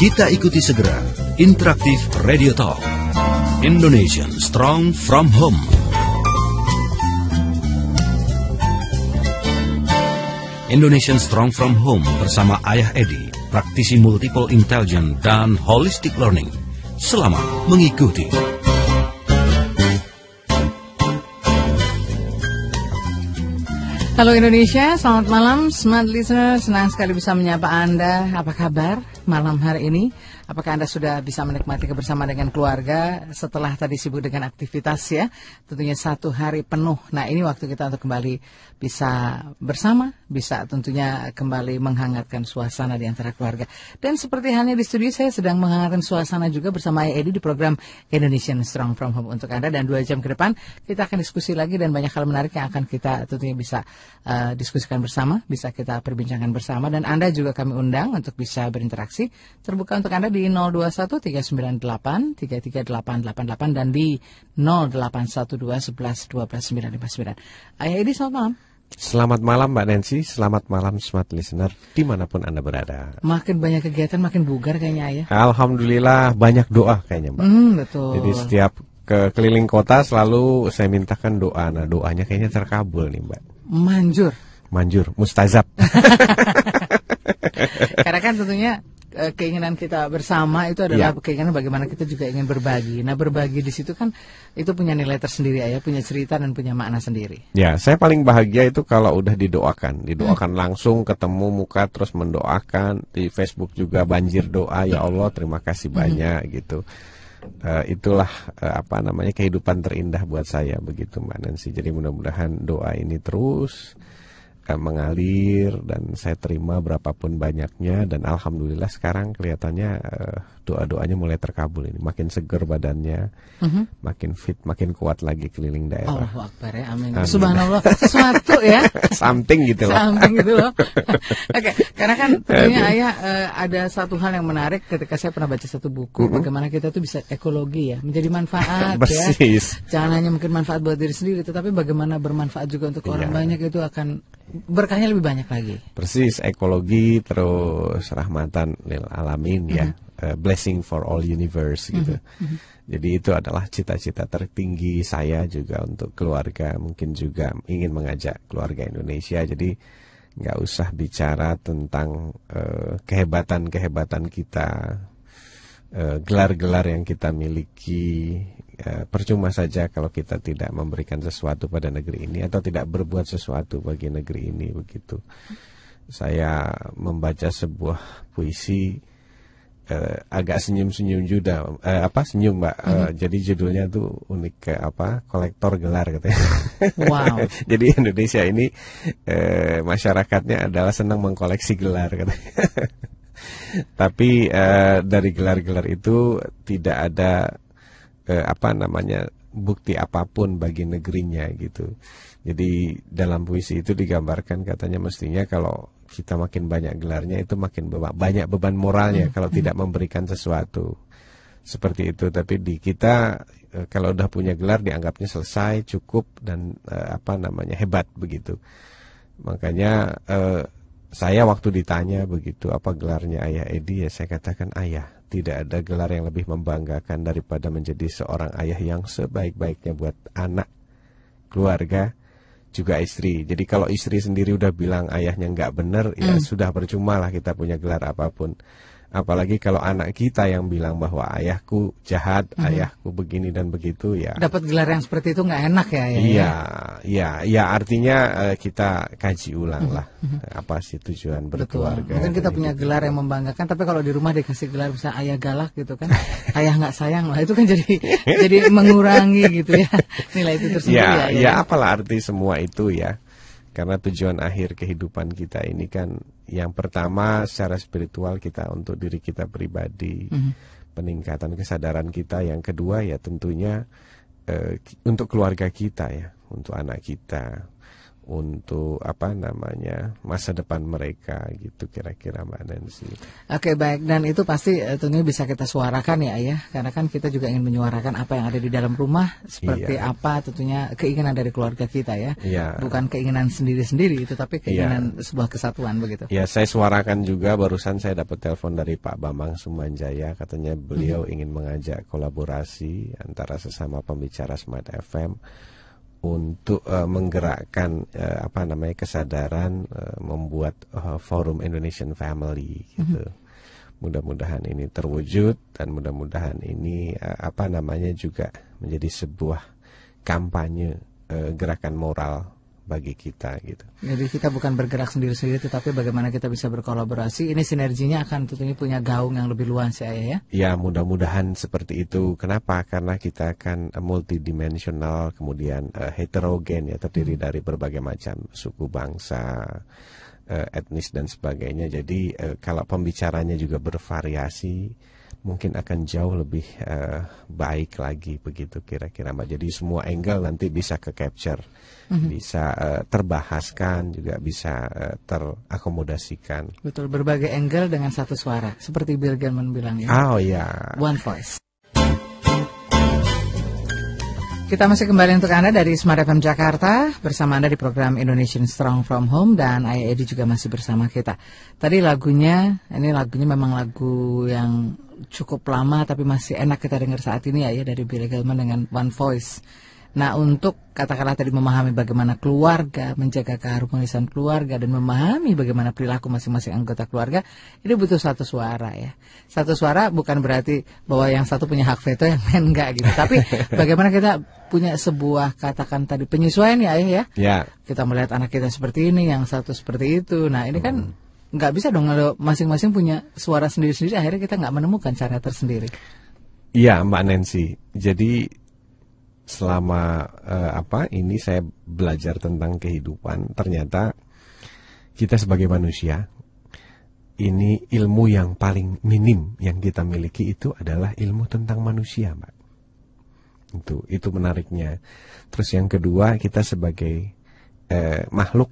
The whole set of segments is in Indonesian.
Kita ikuti segera Interaktif Radio Talk. Indonesian Strong from Home. Indonesian Strong from Home bersama Ayah Edi, praktisi multiple intelligence dan holistic learning. Selamat mengikuti. Halo Indonesia, selamat malam Smart Listener, senang sekali bisa menyapa Anda Apa kabar malam hari ini? Apakah Anda sudah bisa menikmati kebersamaan dengan keluarga setelah tadi sibuk dengan aktivitas ya? Tentunya satu hari penuh. Nah ini waktu kita untuk kembali bisa bersama, bisa tentunya kembali menghangatkan suasana di antara keluarga. Dan seperti halnya di studio saya sedang menghangatkan suasana juga bersama Edi di program Indonesian Strong From Home untuk Anda. Dan dua jam ke depan kita akan diskusi lagi dan banyak hal menarik yang akan kita tentunya bisa uh, diskusikan bersama, bisa kita perbincangkan bersama. Dan Anda juga kami undang untuk bisa berinteraksi terbuka untuk Anda di di 021 398 33888 dan di 0812 11 12 959. Ayah Edi, selamat malam. Selamat malam Mbak Nancy, selamat malam smart listener di mana pun Anda berada. Makin banyak kegiatan makin bugar kayaknya ayah. Alhamdulillah banyak doa kayaknya Mbak. Hmm, betul. Jadi setiap ke keliling kota selalu saya mintakan doa. Nah doanya kayaknya terkabul nih Mbak. Manjur. Manjur, mustazab. Karena kan tentunya keinginan kita bersama itu adalah ya. keinginan bagaimana kita juga ingin berbagi. Nah, berbagi di situ kan itu punya nilai tersendiri ya, punya cerita dan punya makna sendiri. Ya, saya paling bahagia itu kalau udah didoakan, didoakan hmm. langsung ketemu muka terus mendoakan di Facebook juga banjir doa ya Allah terima kasih hmm. banyak hmm. gitu. Uh, itulah uh, apa namanya kehidupan terindah buat saya begitu Mbak Nancy. Jadi mudah-mudahan doa ini terus mengalir dan saya terima berapapun banyaknya dan alhamdulillah sekarang kelihatannya uh, doa-doanya mulai terkabul ini makin seger badannya uh mhm. -huh. makin fit makin kuat lagi keliling daerah Allah Akbar ya amin, amin. subhanallah sesuatu ya something gitu loh something gitu loh oke okay. karena kan tentunya ayah uh, ada satu hal yang menarik ketika saya pernah baca satu buku uh -huh. bagaimana kita tuh bisa ekologi ya menjadi manfaat ya jangan hanya mungkin manfaat buat diri sendiri tetapi bagaimana bermanfaat juga untuk orang iya. banyak itu akan berkahnya lebih banyak lagi. Persis ekologi terus rahmatan lil alamin mm -hmm. Uh, blessing for all universe gitu. Mm -hmm. Jadi itu adalah cita-cita tertinggi saya juga untuk keluarga, mungkin juga ingin mengajak keluarga Indonesia. Jadi nggak usah bicara tentang uh, kehebatan-kehebatan kita, eh, gelar-gelar uh, yang kita miliki, percuma saja kalau kita tidak memberikan sesuatu pada negeri ini atau tidak berbuat sesuatu bagi negeri ini begitu. Saya membaca sebuah puisi eh, agak senyum-senyum juga eh, apa senyum Mbak. Mm -hmm. jadi judulnya tuh unik ke apa? kolektor gelar katanya. Wow. jadi Indonesia ini eh, masyarakatnya adalah senang mengkoleksi gelar katanya. Tapi eh, dari gelar-gelar itu tidak ada eh, apa namanya bukti apa pun bagi negerinya gitu. Jadi dalam puisi itu digambarkan katanya mestinya kalau kita makin banyak gelarnya itu makin beba banyak beban moralnya hmm. kalau tidak memberikan sesuatu seperti itu. Tapi di kita eh, kalau udah punya gelar dianggapnya selesai cukup dan eh, apa namanya hebat begitu. Makanya eh, saya waktu ditanya begitu apa gelarnya ayah Edi ya saya katakan ayah tidak ada gelar yang lebih membanggakan daripada menjadi seorang ayah yang sebaik-baiknya buat anak, keluarga, juga istri. Jadi kalau istri sendiri udah bilang ayahnya nggak benar, ya mm. ya sudah percuma lah kita punya gelar apa pun. Apalagi kalau anak kita yang bilang bahwa ayahku jahat, mm -hmm. ayahku begini dan begitu ya. Dapat gelar yang seperti itu nggak enak ya, ya? Iya, iya, ya artinya uh, kita kaji ulang -hmm. lah mm-hmm. apa sih tujuan berkeluarga. Betul. Mungkin kita punya gelar yang membanggakan, tapi kalau di rumah dikasih gelar bisa ayah galak gitu kan, ayah nggak sayang lah itu kan jadi jadi mengurangi gitu ya nilai itu tersendiri ya. Ya, ya, ya apalah arti semua itu ya. Karena tujuan akhir kehidupan kita ini kan yang pertama secara spiritual kita untuk diri kita pribadi, mm -hmm. peningkatan kesadaran kita. Yang kedua ya tentunya uh, untuk keluarga kita ya, untuk anak kita, untuk apa namanya masa depan mereka gitu kira-kira Mbak Nancy. Oke baik dan itu pasti uh, tentunya bisa kita suarakan ya ayah karena kan kita juga ingin menyuarakan apa yang ada di dalam rumah seperti iya. apa tentunya keinginan dari keluarga kita ya, iya. bukan keinginan sendiri-sendiri tetapi keinginan iya. sebuah kesatuan begitu. Ya saya suarakan juga barusan saya dapat telepon dari Pak Bambang Sumanjaya katanya beliau hmm. ingin mengajak kolaborasi antara sesama pembicara Smart FM untuk uh, menggerakkan uh, apa namanya kesadaran uh, membuat uh, forum Indonesian Family gitu. Mm -hmm. Mudah-mudahan ini terwujud dan mudah-mudahan ini uh, apa namanya juga menjadi sebuah kampanye uh, gerakan moral bagi kita gitu. Jadi kita bukan bergerak sendiri-sendiri tetapi bagaimana kita bisa berkolaborasi. Ini sinerginya akan tentunya punya gaung yang lebih luas ya ya. Ya, mudah-mudahan seperti itu. Kenapa? Karena kita akan multidimensional kemudian uh, heterogen ya terdiri hmm. dari berbagai macam suku bangsa uh, etnis dan sebagainya. Jadi uh, kalau pembicaranya juga bervariasi mungkin akan jauh lebih uh, baik lagi begitu kira-kira mbak. Jadi semua angle nanti bisa ke capture, mm-hmm. bisa uh, terbahaskan juga bisa uh, terakomodasikan. Betul berbagai angle dengan satu suara seperti Bill Gates bilang ya. Oh ya. One voice. Kita masih kembali untuk Anda dari Smart FM Jakarta bersama Anda di program Indonesian Strong From Home dan Ayah Edi juga masih bersama kita. Tadi lagunya, ini lagunya memang lagu yang cukup lama tapi masih enak kita dengar saat ini ya, ya dari Billy Gilman dengan One Voice. Nah untuk katakanlah tadi memahami bagaimana keluarga, menjaga keharmonisan keluarga dan memahami bagaimana perilaku masing-masing anggota keluarga, ini butuh satu suara ya. Satu suara bukan berarti bahwa yang satu punya hak veto yang lain enggak gitu. Tapi bagaimana kita punya sebuah katakan tadi penyesuaian ya ayah ya. Ya. Kita melihat anak kita seperti ini, yang satu seperti itu. Nah ini kan hmm. Nggak bisa dong kalau masing-masing punya suara sendiri-sendiri akhirnya kita nggak menemukan cara tersendiri. Iya Mbak Nancy. Jadi selama uh, apa ini saya belajar tentang kehidupan ternyata kita sebagai manusia ini ilmu yang paling minim yang kita miliki itu adalah ilmu tentang manusia mbak itu itu menariknya terus yang kedua kita sebagai uh, makhluk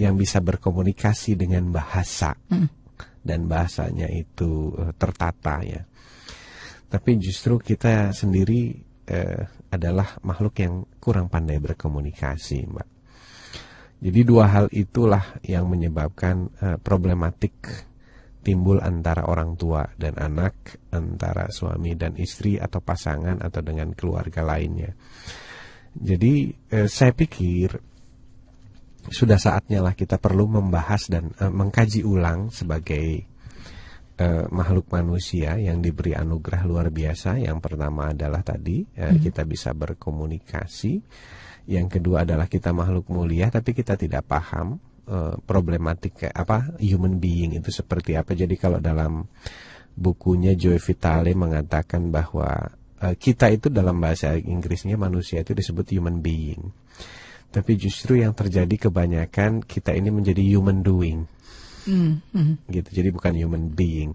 yang bisa berkomunikasi dengan bahasa hmm. dan bahasanya itu uh, tertata ya tapi justru kita sendiri eh, adalah makhluk yang kurang pandai berkomunikasi, Mbak. Jadi dua hal itulah yang menyebabkan eh, problematik timbul antara orang tua dan anak, antara suami dan istri atau pasangan atau dengan keluarga lainnya. Jadi eh, saya pikir sudah saatnya lah kita perlu membahas dan eh, mengkaji ulang sebagai eh, makhluk manusia yang diberi anugerah luar biasa. Yang pertama adalah tadi eh, hmm. kita bisa berkomunikasi. Yang kedua adalah kita makhluk mulia, tapi kita tidak paham eh, problematik apa human being itu seperti apa. Jadi kalau dalam bukunya Joy Vitale mengatakan bahwa kita itu dalam bahasa Inggrisnya manusia itu disebut human being. Tapi justru yang terjadi kebanyakan kita ini menjadi human doing. Mm, gitu jadi bukan human being.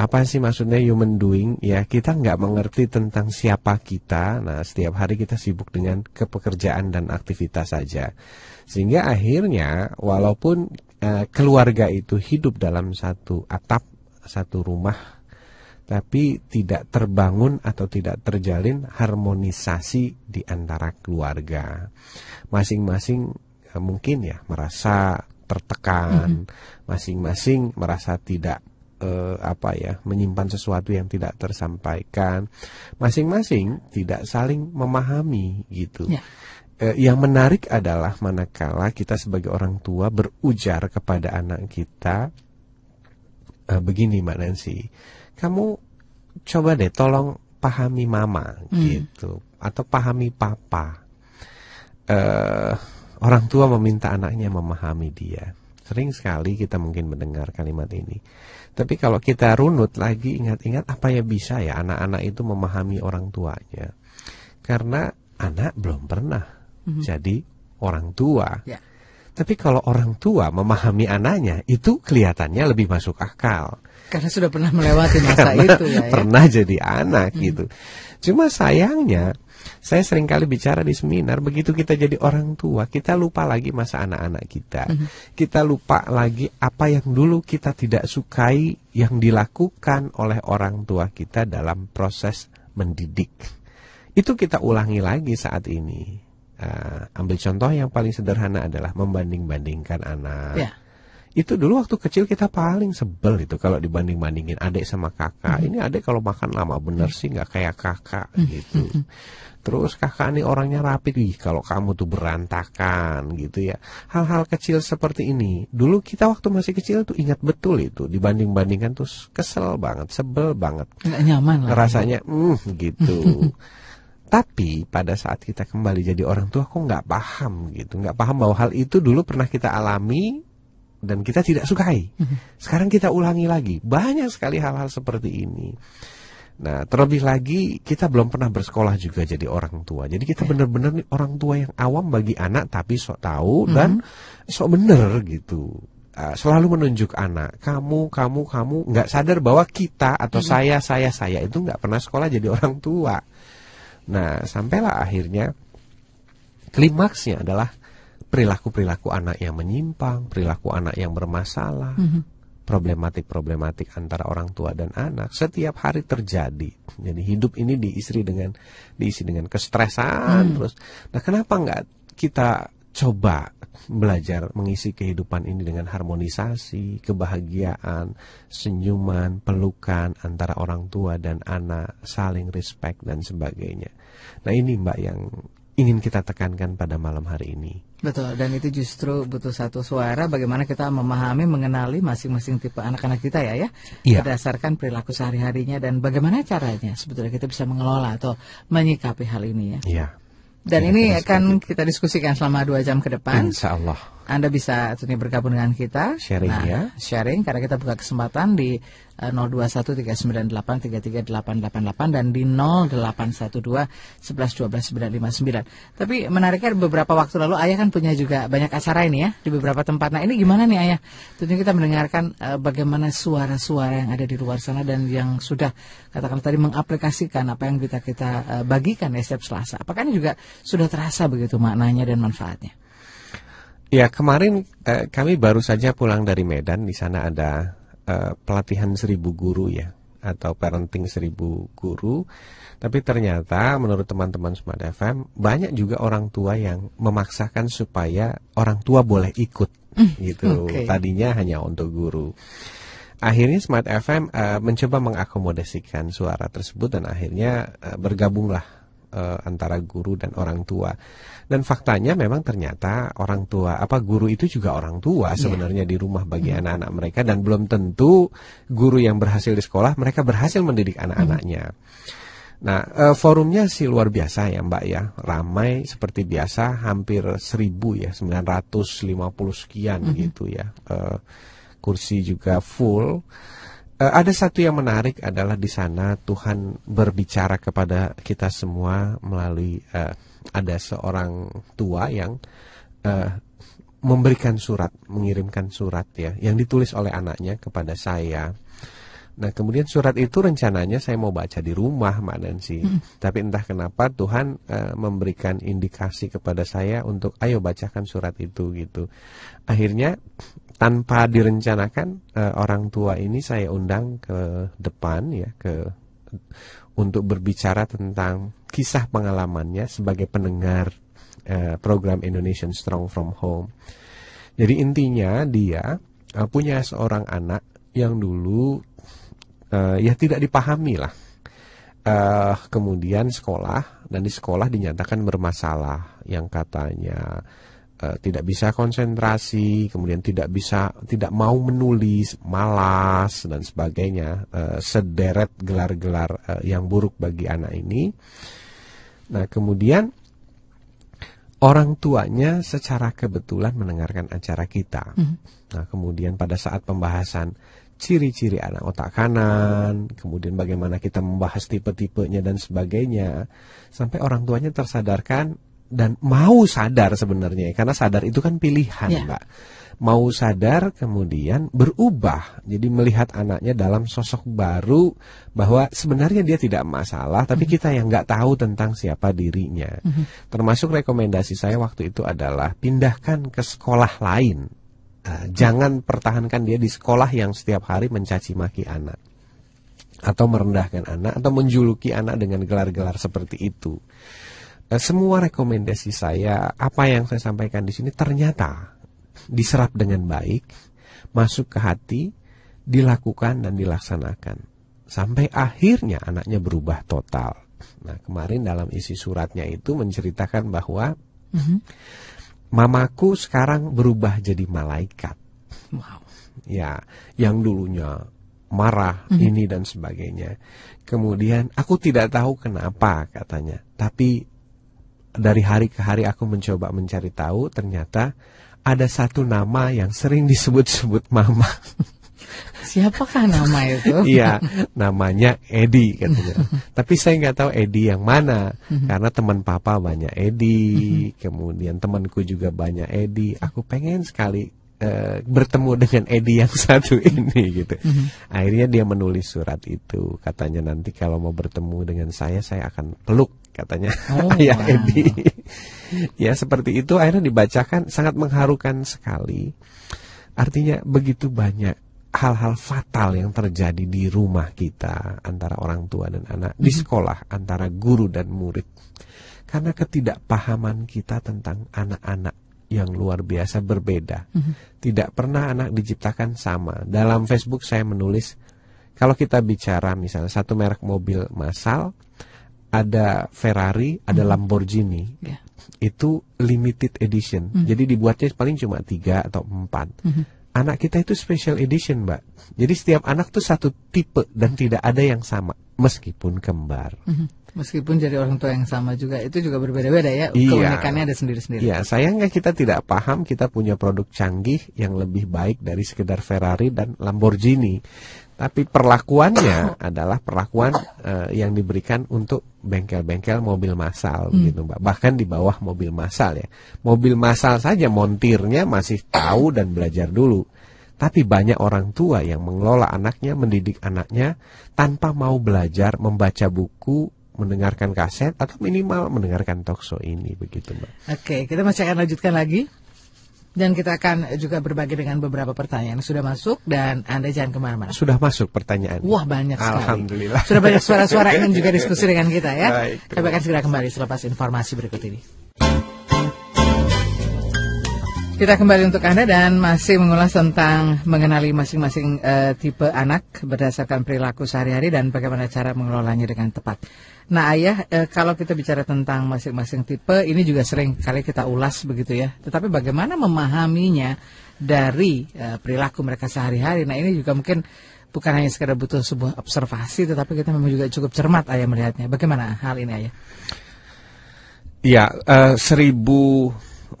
Apa sih maksudnya human doing? Ya kita nggak mengerti tentang siapa kita. Nah setiap hari kita sibuk dengan kepekerjaan dan aktivitas saja. Sehingga akhirnya walaupun uh, keluarga itu hidup dalam satu atap satu rumah tapi tidak terbangun atau tidak terjalin harmonisasi di antara keluarga. Masing-masing uh, mungkin ya merasa tertekan, masing-masing merasa tidak uh, apa ya menyimpan sesuatu yang tidak tersampaikan, masing-masing tidak saling memahami gitu. Yeah. Uh, yang menarik adalah manakala kita sebagai orang tua berujar kepada anak kita uh, begini Mbak Nancy, kamu coba deh tolong pahami mama mm. gitu atau pahami papa. Uh, Orang tua meminta anaknya memahami dia. Sering sekali kita mungkin mendengar kalimat ini. Tapi kalau kita runut lagi ingat-ingat apa ya bisa ya anak-anak itu memahami orang tuanya. Karena anak belum pernah mm -hmm. jadi orang tua. Yeah. Tapi kalau orang tua memahami anaknya, itu kelihatannya lebih masuk akal. Karena sudah pernah melewati masa itu ya, ya. Pernah jadi anak hmm. gitu. Cuma sayangnya, saya sering kali bicara di seminar, begitu kita jadi orang tua, kita lupa lagi masa anak-anak kita. Hmm. Kita lupa lagi apa yang dulu kita tidak sukai yang dilakukan oleh orang tua kita dalam proses mendidik. Itu kita ulangi lagi saat ini uh, ambil contoh yang paling sederhana adalah membanding-bandingkan anak. Ya. Itu dulu waktu kecil kita paling sebel itu kalau dibanding-bandingin adik sama kakak. Hmm. Ini adik kalau makan lama bener sih nggak kayak kakak hmm. gitu. Hmm. Terus kakak ini orangnya rapi, ih kalau kamu tuh berantakan gitu ya. Hal-hal kecil seperti ini, dulu kita waktu masih kecil tuh ingat betul itu, dibanding-bandingkan tuh kesel banget, sebel banget. Nggak nyaman lah. Rasanya, mm, gitu. Tapi pada saat kita kembali jadi orang tua kok nggak paham gitu, nggak paham bahwa hal itu dulu pernah kita alami dan kita tidak sukai. Mhm. Sekarang kita ulangi lagi, banyak sekali hal-hal seperti ini. Nah, terlebih lagi kita belum pernah bersekolah juga jadi orang tua. Jadi kita ya. benar-benar nih orang tua yang awam bagi anak tapi sok tahu hmm. dan sok bener gitu. Uh, selalu menunjuk anak, kamu, kamu, kamu nggak sadar bahwa kita atau hmm. saya, saya, saya itu nggak pernah sekolah jadi orang tua. Nah, sampailah akhirnya klimaksnya adalah perilaku-perilaku anak yang menyimpang, perilaku anak yang bermasalah, mm-hmm. problematik-problematik antara orang tua dan anak setiap hari terjadi. Jadi hidup ini diisi dengan diisi dengan kestresan mm. terus. Nah, kenapa nggak kita coba belajar mengisi kehidupan ini dengan harmonisasi, kebahagiaan, senyuman, pelukan antara orang tua dan anak, saling respect dan sebagainya. Nah ini Mbak yang ingin kita tekankan pada malam hari ini. Betul, dan itu justru butuh satu suara bagaimana kita memahami, mengenali masing-masing tipe anak-anak kita ya ya. Iya. Berdasarkan perilaku sehari-harinya dan bagaimana caranya sebetulnya kita bisa mengelola atau menyikapi hal ini ya. Iya. Dan ya, ini akan kita diskusikan selama dua jam ke depan. Insya Allah. Anda bisa tentunya bergabung dengan kita. Sharing nah, ya. Sharing karena kita buka kesempatan di 0213983388 dan di 0812112959. Tapi menariknya beberapa waktu lalu Ayah kan punya juga banyak acara ini ya di beberapa tempat. Nah ini gimana nih Ayah? Tentunya kita mendengarkan uh, bagaimana suara-suara yang ada di luar sana dan yang sudah katakan tadi mengaplikasikan apa yang kita kita uh, bagikan ya setiap Selasa. Apakah ini juga sudah terasa begitu maknanya dan manfaatnya? Ya kemarin eh, kami baru saja pulang dari Medan di sana ada eh, pelatihan seribu guru ya atau parenting seribu guru. Tapi ternyata menurut teman-teman Smart FM banyak juga orang tua yang memaksakan supaya orang tua boleh ikut mm, gitu. Okay. Tadinya hanya untuk guru. Akhirnya Smart FM uh, eh, mencoba mengakomodasikan suara tersebut dan akhirnya uh, bergabunglah uh, antara guru dan orang tua. Dan faktanya memang ternyata orang tua apa guru itu juga orang tua iya. sebenarnya yeah. di rumah bagi hmm. anak-anak mereka dan belum tentu guru yang berhasil di sekolah mereka berhasil mendidik anak-anaknya. Nah, uh, forumnya sih luar biasa ya Mbak ya, ramai seperti biasa, hampir seribu ya, 950 sekian -hmm. gitu ya, uh, kursi juga full. Uh, ada satu yang menarik adalah di sana Tuhan berbicara kepada kita semua melalui ada seorang tua yang uh, memberikan surat, mengirimkan surat ya, yang ditulis oleh anaknya kepada saya. Nah kemudian surat itu rencananya saya mau baca di rumah Mbak Nancy, hmm. tapi entah kenapa Tuhan uh, memberikan indikasi kepada saya untuk ayo bacakan surat itu gitu. Akhirnya tanpa direncanakan uh, orang tua ini saya undang ke depan ya ke untuk berbicara tentang kisah pengalamannya sebagai pendengar uh, program Indonesian Strong from Home. Jadi intinya dia uh, punya seorang anak yang dulu uh, ya tidak dipahami lah. Uh, kemudian sekolah dan di sekolah dinyatakan bermasalah yang katanya uh, tidak bisa konsentrasi, kemudian tidak bisa tidak mau menulis, malas dan sebagainya, uh, sederet gelar-gelar uh, yang buruk bagi anak ini. Nah, kemudian orang tuanya secara kebetulan mendengarkan acara kita. Mm -hmm. Nah, kemudian pada saat pembahasan ciri-ciri anak otak kanan, kemudian bagaimana kita membahas tipe-tipenya dan sebagainya, sampai orang tuanya tersadarkan dan mau sadar sebenarnya karena sadar itu kan pilihan, Ya. Mbak. Mau sadar kemudian berubah. Jadi melihat anaknya dalam sosok baru bahwa sebenarnya dia tidak masalah tapi kita yang nggak tahu tentang siapa dirinya. Termasuk rekomendasi saya waktu itu adalah pindahkan ke sekolah lain. Uh, jangan pertahankan dia di sekolah yang setiap hari mencaci maki anak atau merendahkan anak atau menjuluki anak dengan gelar-gelar seperti itu. Eh, Semua rekomendasi saya, apa yang saya sampaikan di sini ternyata diserap dengan baik, masuk ke hati, dilakukan dan dilaksanakan. Sampai akhirnya anaknya berubah total. Nah, kemarin dalam isi suratnya itu menceritakan bahwa mamaku sekarang berubah jadi malaikat. Wow. Ya, yang dulunya marah ini dan sebagainya. Kemudian aku tidak tahu kenapa katanya, tapi dari hari ke hari aku mencoba mencari tahu, ternyata ada satu nama yang sering disebut-sebut mama. Siapakah nama itu? Iya, namanya Edi katanya. Tapi saya nggak tahu Edi yang mana, karena teman papa banyak Edi, kemudian temanku juga banyak Edi. Aku pengen sekali eh, bertemu dengan Edi yang satu ini gitu. Akhirnya dia menulis surat itu, katanya nanti kalau mau bertemu dengan saya, saya akan peluk katanya Oh, ayah wow. Edi. ya seperti itu akhirnya dibacakan sangat mengharukan sekali. Artinya begitu banyak hal-hal fatal yang terjadi di rumah kita antara orang tua dan anak, di sekolah antara guru dan murid. Karena ketidakpahaman kita tentang anak-anak yang luar biasa berbeda. Tidak pernah anak diciptakan sama. Dalam Facebook saya menulis kalau kita bicara misalnya satu merek mobil massal, ada Ferrari, ada Lamborghini Ya. itu limited edition. Jadi dibuatnya paling cuma tiga atau empat. Anak kita itu special edition, mbak. Jadi setiap anak tuh satu tipe dan tidak ada yang sama, meskipun kembar. Mhm. Meskipun jadi orang tua yang sama juga, itu juga berbeda-beda ya. Iya. Keunikannya ada sendiri-sendiri. Ya, sayangnya kita tidak paham kita punya produk canggih yang lebih baik dari sekedar Ferrari dan Lamborghini. Tapi perlakuannya adalah perlakuan eh, yang diberikan untuk bengkel-bengkel mobil massal begitu, Mbak. Bahkan di bawah mobil massal ya. Mobil massal saja montirnya masih tahu dan belajar dulu. Tapi banyak orang tua yang mengelola anaknya, mendidik anaknya tanpa mau belajar membaca buku, mendengarkan kaset atau minimal mendengarkan talkshow ini begitu, Mbak. Oke, kita masih akan lanjutkan lagi. Dan kita akan juga berbagi dengan beberapa pertanyaan yang sudah masuk dan Anda jangan ke mana-mana. Sudah masuk pertanyaan. Wah banyak sekali. Alhamdulillah. Sudah banyak suara-suara ingin juga diskusi dengan kita ya. Baik, Kami akan segera kembali selepas informasi berikut ini. Kita kembali untuk Anda dan masih mengulas tentang mengenali masing-masing eh, tipe anak berdasarkan perilaku sehari-hari dan bagaimana cara mengelolanya dengan tepat. Nah ayah, eh, kalau kita bicara tentang masing-masing tipe, ini juga sering kali kita ulas begitu ya. Tetapi bagaimana memahaminya dari eh, perilaku mereka sehari-hari? Nah ini juga mungkin bukan hanya sekedar butuh sebuah observasi, tetapi kita memang juga cukup cermat ayah melihatnya. Bagaimana hal ini ayah? Iya, eh,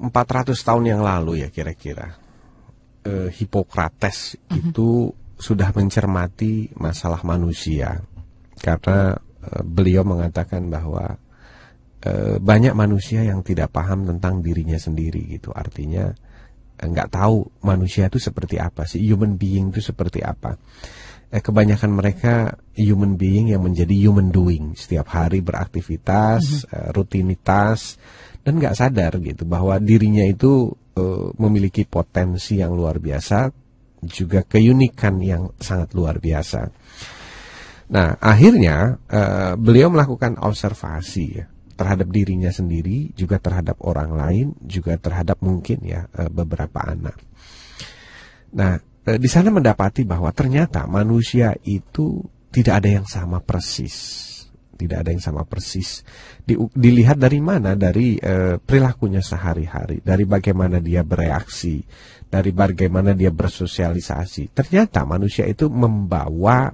1400 tahun yang lalu ya kira-kira. Eh, Hippocrates itu sudah mencermati masalah manusia. Karena eh, beliau mengatakan bahwa eh, banyak manusia yang tidak paham tentang dirinya sendiri gitu. Artinya eh, nggak tahu manusia itu seperti apa sih, human being itu seperti apa. Eh, kebanyakan mereka human being yang menjadi human doing setiap hari beraktivitas eh, rutinitas dan nggak sadar gitu bahwa dirinya itu eh, memiliki potensi yang luar biasa juga keunikan yang sangat luar biasa. Nah akhirnya eh, beliau melakukan observasi ya, terhadap dirinya sendiri juga terhadap orang lain juga terhadap mungkin ya eh, beberapa anak. Nah, eh, di sana mendapati bahwa ternyata manusia itu tidak ada yang sama persis. Tidak ada yang sama persis. Di- dilihat dari mana? Dari eh, perilakunya sehari-hari, dari bagaimana dia bereaksi, dari bagaimana dia bersosialisasi. Ternyata manusia itu membawa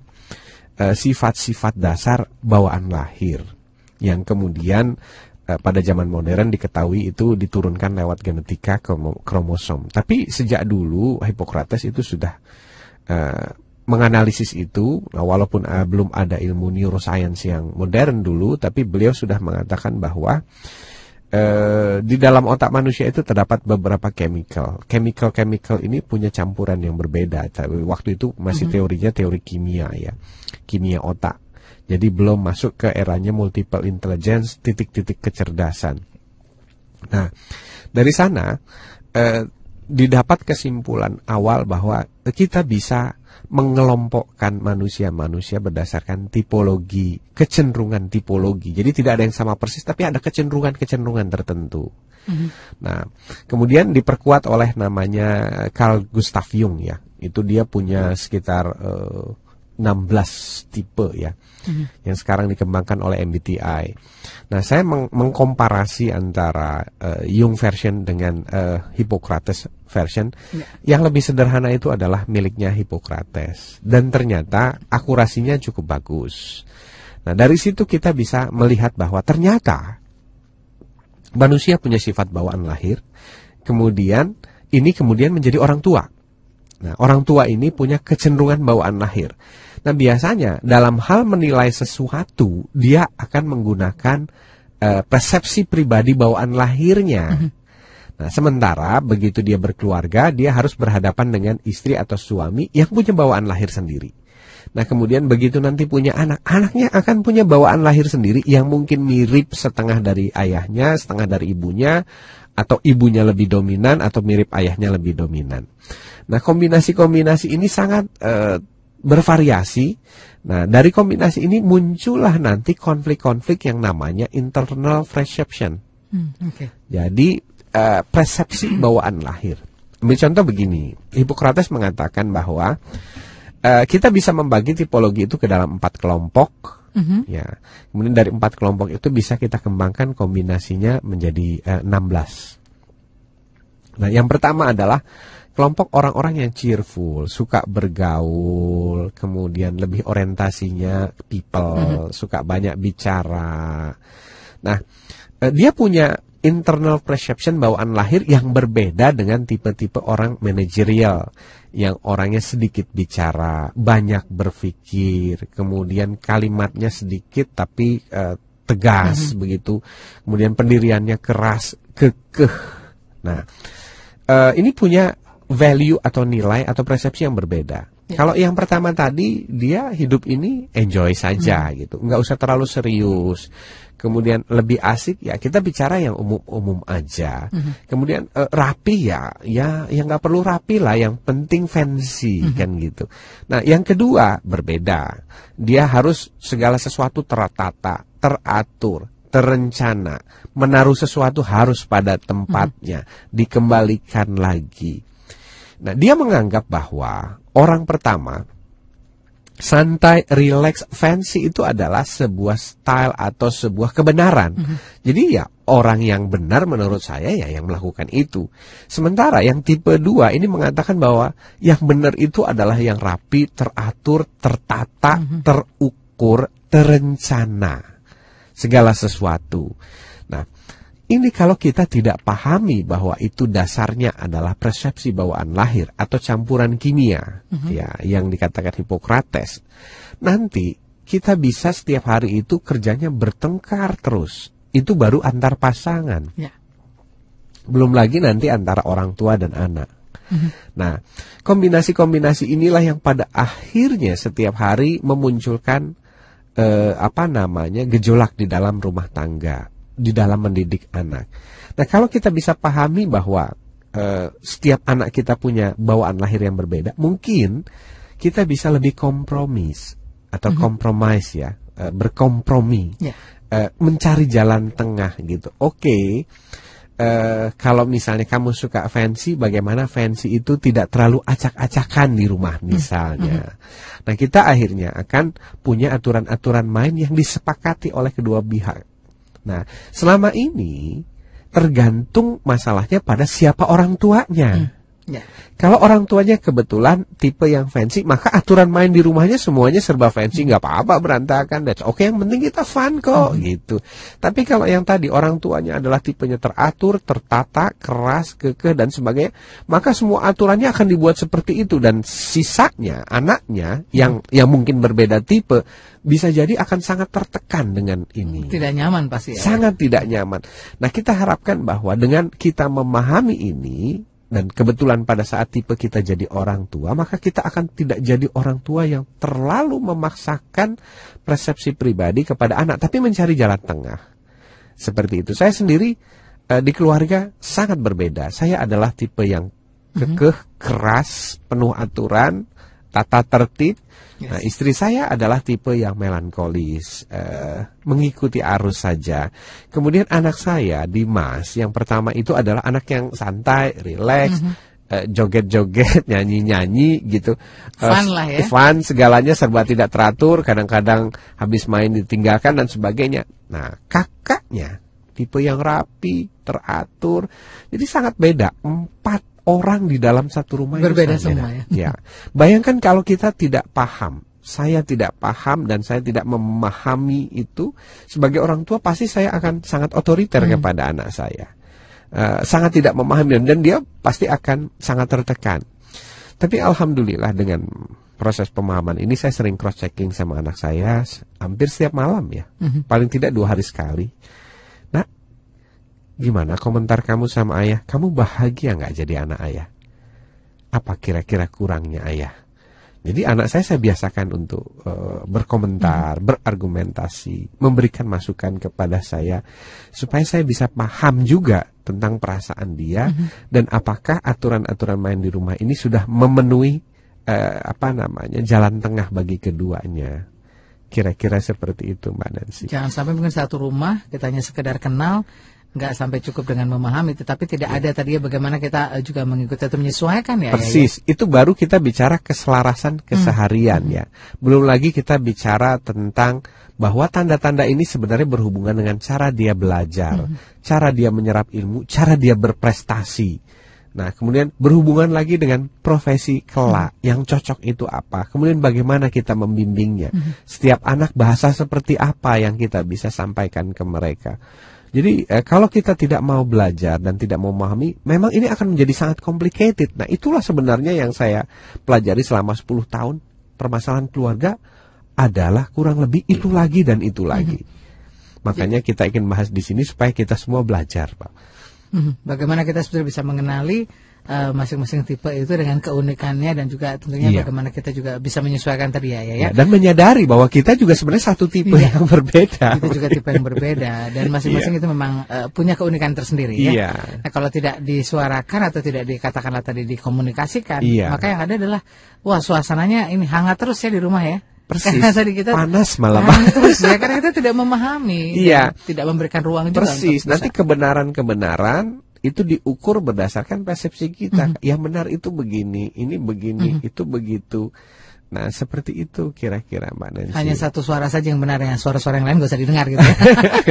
eh, sifat-sifat dasar bawaan lahir yang kemudian eh, pada zaman modern diketahui itu diturunkan lewat genetika kromo- kromosom. Tapi sejak dulu Hippocrates itu sudah menganalisis itu, nah, walaupun eh, belum ada ilmu neuroscience yang modern dulu, tapi beliau sudah mengatakan bahwa eh, di dalam otak manusia itu terdapat beberapa chemical. Chemical-chemical ini punya campuran yang berbeda. Tapi Waktu itu masih teorinya teori kimia ya, kimia otak. Jadi belum masuk ke eranya multiple intelligence, titik-titik kecerdasan. Nah, dari sana eh, didapat kesimpulan awal bahwa kita bisa mengelompokkan manusia-manusia berdasarkan tipologi, kecenderungan tipologi. Jadi tidak ada yang sama persis, tapi ada kecenderungan-kecenderungan tertentu. Nah, kemudian diperkuat oleh namanya Carl Gustav Jung ya. Itu dia punya sekitar eh, 16 tipe ya. Yang sekarang dikembangkan oleh MBTI. Nah, saya meng mengkomparasi antara eh, Jung version dengan eh, Hippocrates version. Yang lebih sederhana itu adalah miliknya Hippocrates dan ternyata akurasinya cukup bagus. Nah, dari situ kita bisa melihat bahwa ternyata manusia punya sifat bawaan lahir. Kemudian ini kemudian menjadi orang tua. Nah, orang tua ini punya kecenderungan bawaan lahir. Nah, biasanya dalam hal menilai sesuatu, dia akan menggunakan eh, persepsi pribadi bawaan lahirnya. Nah, sementara begitu dia berkeluarga, dia harus berhadapan dengan istri atau suami yang punya bawaan lahir sendiri. Nah, kemudian begitu nanti punya anak, anaknya akan punya bawaan lahir sendiri yang mungkin mirip setengah dari ayahnya, setengah dari ibunya, atau ibunya lebih dominan atau mirip ayahnya lebih dominan. Nah, kombinasi-kombinasi ini sangat eh, bervariasi. Nah, dari kombinasi ini muncullah nanti konflik-konflik yang namanya internal perception. Hmm, Oke. Jadi eh, persepsi bawaan lahir. Ambil contoh begini, Hippocrates mengatakan bahwa eh, kita bisa membagi tipologi itu ke dalam empat kelompok. Ya, kemudian dari empat kelompok itu bisa kita kembangkan kombinasinya menjadi eh, 16. Nah, yang pertama adalah kelompok orang-orang yang cheerful, suka bergaul, kemudian lebih orientasinya people, suka banyak bicara. Nah, eh, dia punya internal perception bawaan lahir yang berbeda dengan tipe-tipe orang manajerial yang orangnya sedikit bicara, banyak berpikir, kemudian kalimatnya sedikit tapi eh, tegas begitu, kemudian pendiriannya keras, kekeh. Nah, eh, ini punya value atau nilai atau persepsi yang berbeda. Kalau yang pertama tadi dia hidup ini enjoy saja gitu, nggak usah terlalu serius. Kemudian lebih asik ya kita bicara yang umum-umum aja. Kemudian eh, rapi ya, ya yang nggak perlu rapi lah, yang penting fancy kan gitu. Nah yang kedua berbeda, dia harus segala sesuatu tertata, teratur, terencana, menaruh sesuatu harus pada tempatnya, dikembalikan lagi. Nah, dia menganggap bahwa orang pertama santai, relax, fancy itu adalah sebuah style atau sebuah kebenaran. Jadi ya orang yang benar menurut saya ya yang melakukan itu. Sementara yang tipe 2 ini mengatakan bahwa yang benar itu adalah yang rapi, teratur, tertata, terukur, terencana. Segala sesuatu. Ini kalau kita tidak pahami bahwa itu dasarnya adalah persepsi bawaan lahir atau campuran kimia ya yang dikatakan Hippocrates. Nanti kita bisa setiap hari itu kerjanya bertengkar terus. Itu baru antar pasangan. Ya. Belum lagi nanti antara orang tua dan anak. Nah, kombinasi-kombinasi inilah yang pada akhirnya setiap hari memunculkan eh, apa namanya gejolak di dalam rumah tangga, di dalam mendidik anak. Nah, kalau kita bisa pahami bahwa eh, setiap anak kita punya bawaan lahir yang berbeda, mungkin kita bisa lebih kompromis atau kompromis ya, eh, berkompromi, Ya. eh, mencari jalan tengah gitu. Oke. eh, kalau misalnya kamu suka fancy, bagaimana fancy itu tidak terlalu acak-acakan di rumah misalnya. Nah kita akhirnya akan punya aturan-aturan main yang disepakati oleh kedua pihak. Nah selama ini tergantung masalahnya pada siapa orang tuanya. Ya. Kalau orang tuanya kebetulan tipe yang fancy, maka aturan main di rumahnya semuanya serba fancy, nggak apa-apa berantakan. That's oke, yang penting kita fun kok, gitu. Tapi kalau yang tadi orang tuanya adalah tipenya teratur, tertata, keras, kekeh dan sebagainya, maka semua aturannya akan dibuat seperti itu dan sisanya anaknya yang yang mungkin berbeda tipe bisa jadi akan sangat tertekan dengan ini. Tidak nyaman pasti ya. Sangat tidak nyaman. Nah, kita harapkan bahwa dengan kita memahami ini dan kebetulan pada saat tipe kita jadi orang tua, maka kita akan tidak jadi orang tua yang terlalu memaksakan persepsi pribadi kepada anak, tapi mencari jalan tengah. Seperti itu. Saya sendiri eh, di keluarga sangat berbeda. Saya adalah tipe yang kekeh, keras, penuh aturan, tata tertib. Nah, istri saya adalah tipe yang melankolis, eh, mengikuti arus saja. Kemudian anak saya, Dimas, yang pertama itu adalah anak yang santai, rileks, eh, joget-joget, nyanyi-nyanyi gitu. Eh, Fun lah ya. Fun, segalanya serba tidak teratur, kadang-kadang habis main ditinggalkan dan sebagainya. Nah, kakaknya tipe yang rapi, teratur. Jadi sangat beda. Empat orang di dalam satu rumah itu Berbeda sangat semua beda. ya. Bayangkan kalau kita tidak paham, saya tidak paham dan saya tidak memahami itu sebagai orang tua pasti saya akan sangat otoriter kepada anak saya. Eh, sangat tidak memahami dan, dia pasti akan sangat tertekan. Tapi alhamdulillah dengan proses pemahaman ini saya sering cross checking sama anak saya hampir setiap malam ya. Paling tidak dua hari sekali. Gimana komentar kamu sama ayah? Kamu bahagia nggak jadi anak ayah? Apa kira-kira kurangnya ayah? Jadi anak saya saya biasakan untuk eh, berkomentar, berargumentasi, memberikan masukan kepada saya supaya saya bisa paham juga tentang perasaan dia dan apakah aturan-aturan main di rumah ini sudah memenuhi eh, apa namanya jalan tengah bagi keduanya. Kira-kira seperti itu Mbak Nancy. Jangan sampai mungkin satu rumah kita hanya sekedar kenal, nggak sampai cukup dengan memahami, tetapi tidak ada tadi ya bagaimana kita eh, juga mengikuti atau menyesuaikan ya. ya, ya. Persis, itu baru kita bicara keselarasan keseharian ya. Belum lagi kita bicara tentang bahwa tanda-tanda ini sebenarnya berhubungan dengan cara dia belajar, cara dia menyerap ilmu, cara dia berprestasi. Nah, kemudian berhubungan lagi dengan profesi kelak yang cocok itu apa. Kemudian bagaimana kita membimbingnya. Setiap anak bahasa seperti apa yang kita bisa sampaikan ke mereka. Jadi eh, kalau kita tidak mau belajar dan tidak mau memahami, memang ini akan menjadi sangat complicated. Nah, itulah sebenarnya yang saya pelajari selama 10 tahun. Permasalahan keluarga adalah kurang lebih itu lagi dan itu lagi. Makanya kita ingin bahas di sini supaya kita semua belajar, Pak. Mhm. Bagaimana kita sebetulnya bisa mengenali eh, masing-masing tipe itu dengan keunikannya dan juga tentunya Iya. bagaimana kita juga bisa menyesuaikan tadi ya, ya. Ya, dan menyadari bahwa kita juga sebenarnya satu tipe Iya. yang berbeda. Itu juga tipe yang berbeda dan masing-masing itu memang eh, punya keunikan tersendiri ya. Iya. Nah, kalau tidak disuarakan atau tidak dikatakanlah tadi dikomunikasikan, Iya. maka yang ada adalah wah suasananya ini hangat terus ya di rumah ya. Persis. Karena tadi kita Panas malah. hangat terus ya karena kita tidak memahami, Iya. tidak memberikan ruang juga Persis. Nanti kebenaran-kebenaran itu diukur berdasarkan persepsi kita. Yang benar itu begini, ini begini, itu begitu. Nah, seperti itu kira-kira Mbak Nancy. hanya satu suara saja yang benar yang suara-suara yang lain gak usah didengar gitu ya.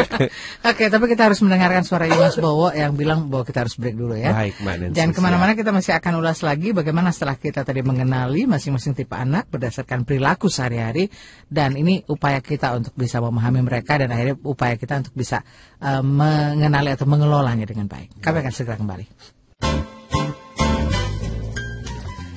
Oke, tapi kita harus mendengarkan suara Mas Bowo yang bilang bahwa kita harus break dulu ya. Baik, Mbak Nancy. Jangan ke mana-mana kita masih akan ulas lagi bagaimana setelah kita tadi mengenali masing-masing tipe anak berdasarkan perilaku sehari-hari dan ini upaya kita untuk bisa memahami mereka dan akhirnya upaya kita untuk bisa eh, mengenali atau mengelolanya dengan baik. Kami akan segera kembali.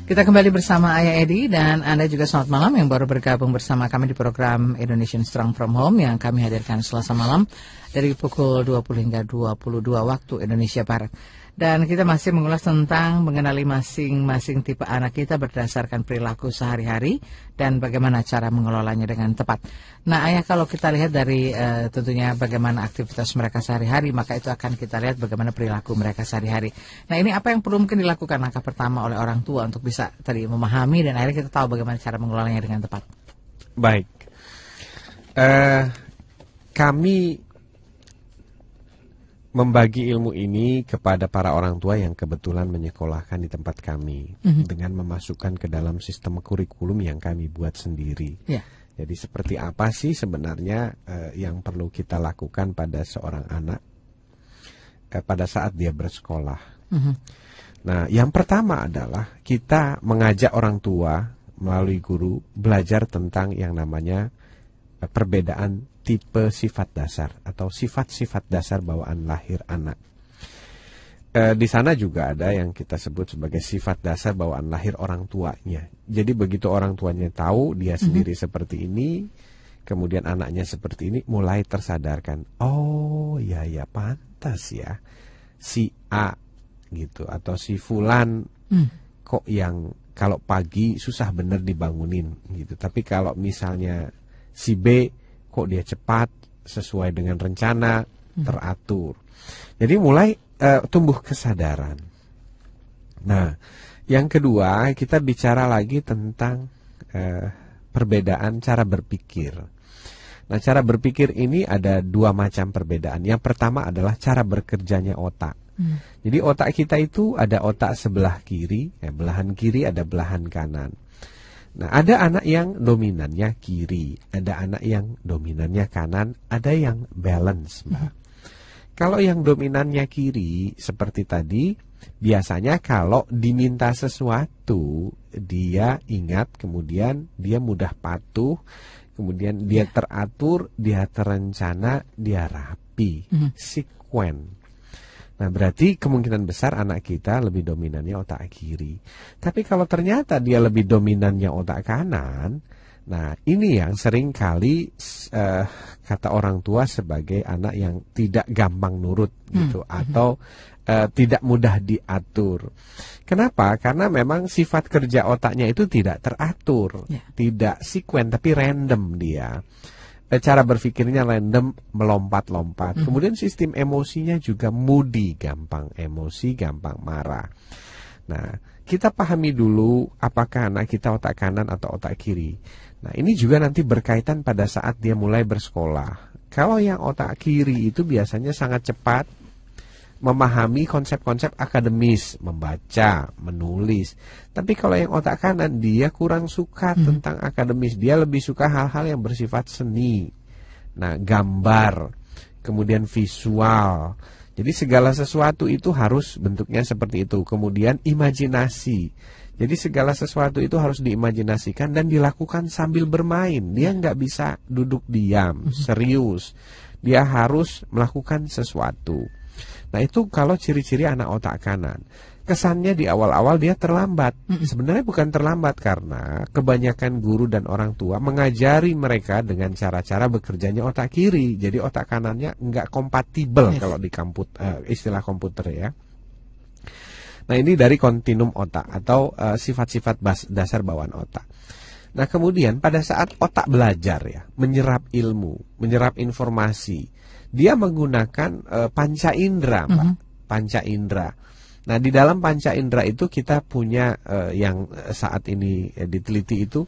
Kita kembali bersama Ayah Edi dan Anda juga selamat malam yang baru bergabung bersama kami di program Indonesian Strong From Home yang kami hadirkan selasa malam dari pukul 20 hingga 22 waktu Indonesia Barat. Dan kita masih mengulas tentang mengenali masing-masing tipe anak kita berdasarkan perilaku sehari-hari dan bagaimana cara mengelolanya dengan tepat. Nah, ayah kalau kita lihat dari eh, tentunya bagaimana aktivitas mereka sehari-hari, maka itu akan kita lihat bagaimana perilaku mereka sehari-hari. Nah, ini apa yang perlu mungkin dilakukan langkah pertama oleh orang tua untuk bisa tadi memahami dan akhirnya kita tahu bagaimana cara mengelolanya dengan tepat. Baik. Eh, kami membagi ilmu ini kepada para orang tua yang kebetulan menyekolahkan di tempat kami dengan memasukkan ke dalam sistem kurikulum yang kami buat sendiri. Ya. Jadi seperti apa sih sebenarnya eh, yang perlu kita lakukan pada seorang anak eh, pada saat dia bersekolah? Mhm. Nah, yang pertama adalah kita mengajak orang tua melalui guru belajar tentang yang namanya eh, perbedaan tipe sifat dasar atau sifat-sifat dasar bawaan lahir anak. E, di sana juga ada yang kita sebut sebagai sifat dasar bawaan lahir orang tuanya. Jadi begitu orang tuanya tahu dia sendiri mm -hmm. seperti ini, kemudian anaknya seperti ini, mulai tersadarkan. Oh, ya ya pantas ya si A gitu atau si Fulan mm. kok yang kalau pagi susah bener dibangunin gitu. Tapi kalau misalnya si B kok dia cepat sesuai dengan rencana hmm. teratur. Jadi mulai uh, tumbuh kesadaran. Nah, yang kedua kita bicara lagi tentang uh, perbedaan cara berpikir. Nah, cara berpikir ini ada dua macam perbedaan. Yang pertama adalah cara bekerjanya otak. Hmm. Jadi otak kita itu ada otak sebelah kiri, ya, belahan kiri ada belahan kanan. Nah, ada anak yang dominannya kiri, ada anak yang dominannya kanan, ada yang balance, Mbak. Hmm. Kalau yang dominannya kiri seperti tadi, biasanya kalau diminta sesuatu, dia ingat, kemudian dia mudah patuh, kemudian dia ya. teratur, dia terencana, dia rapi, hmm. sekuen. Nah berarti kemungkinan besar anak kita lebih dominannya otak kiri. Tapi kalau ternyata dia lebih dominannya otak kanan, nah ini yang sering kali uh, kata orang tua sebagai anak yang tidak gampang nurut gitu hmm. atau uh, tidak mudah diatur. Kenapa? Karena memang sifat kerja otaknya itu tidak teratur, yeah. tidak sekuen tapi random dia. Eh, cara berpikirnya random melompat-lompat. Hmm. Kemudian sistem emosinya juga moody, gampang emosi, gampang marah. Nah, kita pahami dulu apakah anak kita otak kanan atau otak kiri. Nah, ini juga nanti berkaitan pada saat dia mulai bersekolah. Kalau yang otak kiri itu biasanya sangat cepat memahami konsep-konsep akademis, membaca, menulis. Tapi kalau yang otak kanan dia kurang suka hmm. tentang akademis, dia lebih suka hal-hal yang bersifat seni. Nah, gambar, kemudian visual. Jadi segala sesuatu itu harus bentuknya seperti itu. Kemudian imajinasi. Jadi segala sesuatu itu harus diimajinasikan dan dilakukan sambil bermain. Dia nggak bisa duduk diam, hmm. serius. Dia harus melakukan sesuatu. Nah itu kalau ciri-ciri anak otak kanan. Kesannya di awal-awal dia terlambat. Sebenarnya bukan terlambat karena kebanyakan guru dan orang tua mengajari mereka dengan cara-cara bekerjanya otak kiri. Jadi otak kanannya nggak kompatibel yes. kalau di kamput, uh, istilah komputer ya. Nah ini dari kontinum otak atau eh, sifat-sifat uh, dasar bawaan otak. Nah kemudian pada saat otak belajar ya, menyerap ilmu, menyerap informasi, dia menggunakan uh, panca indera, Pak. Mm -hmm. Panca indera. Nah, di dalam panca indera itu kita punya uh, yang saat ini uh, diteliti itu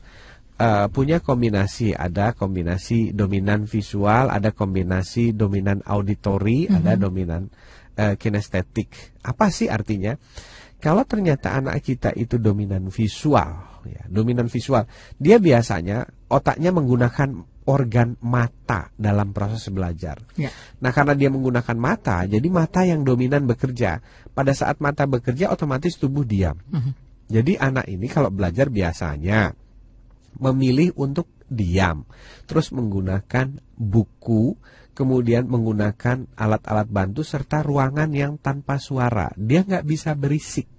uh, punya kombinasi, ada kombinasi dominan visual, ada kombinasi dominan auditori, mm -hmm. ada dominan uh, kinestetik. Apa sih artinya? Kalau ternyata anak kita itu dominan visual, ya, dominan visual, dia biasanya otaknya menggunakan organ mata dalam proses belajar. Ya. Nah, karena dia menggunakan mata, jadi mata yang dominan bekerja. Pada saat mata bekerja, otomatis tubuh diam. Uh -huh. Jadi anak ini kalau belajar biasanya memilih untuk diam, terus menggunakan buku, kemudian menggunakan alat-alat bantu serta ruangan yang tanpa suara. Dia nggak bisa berisik,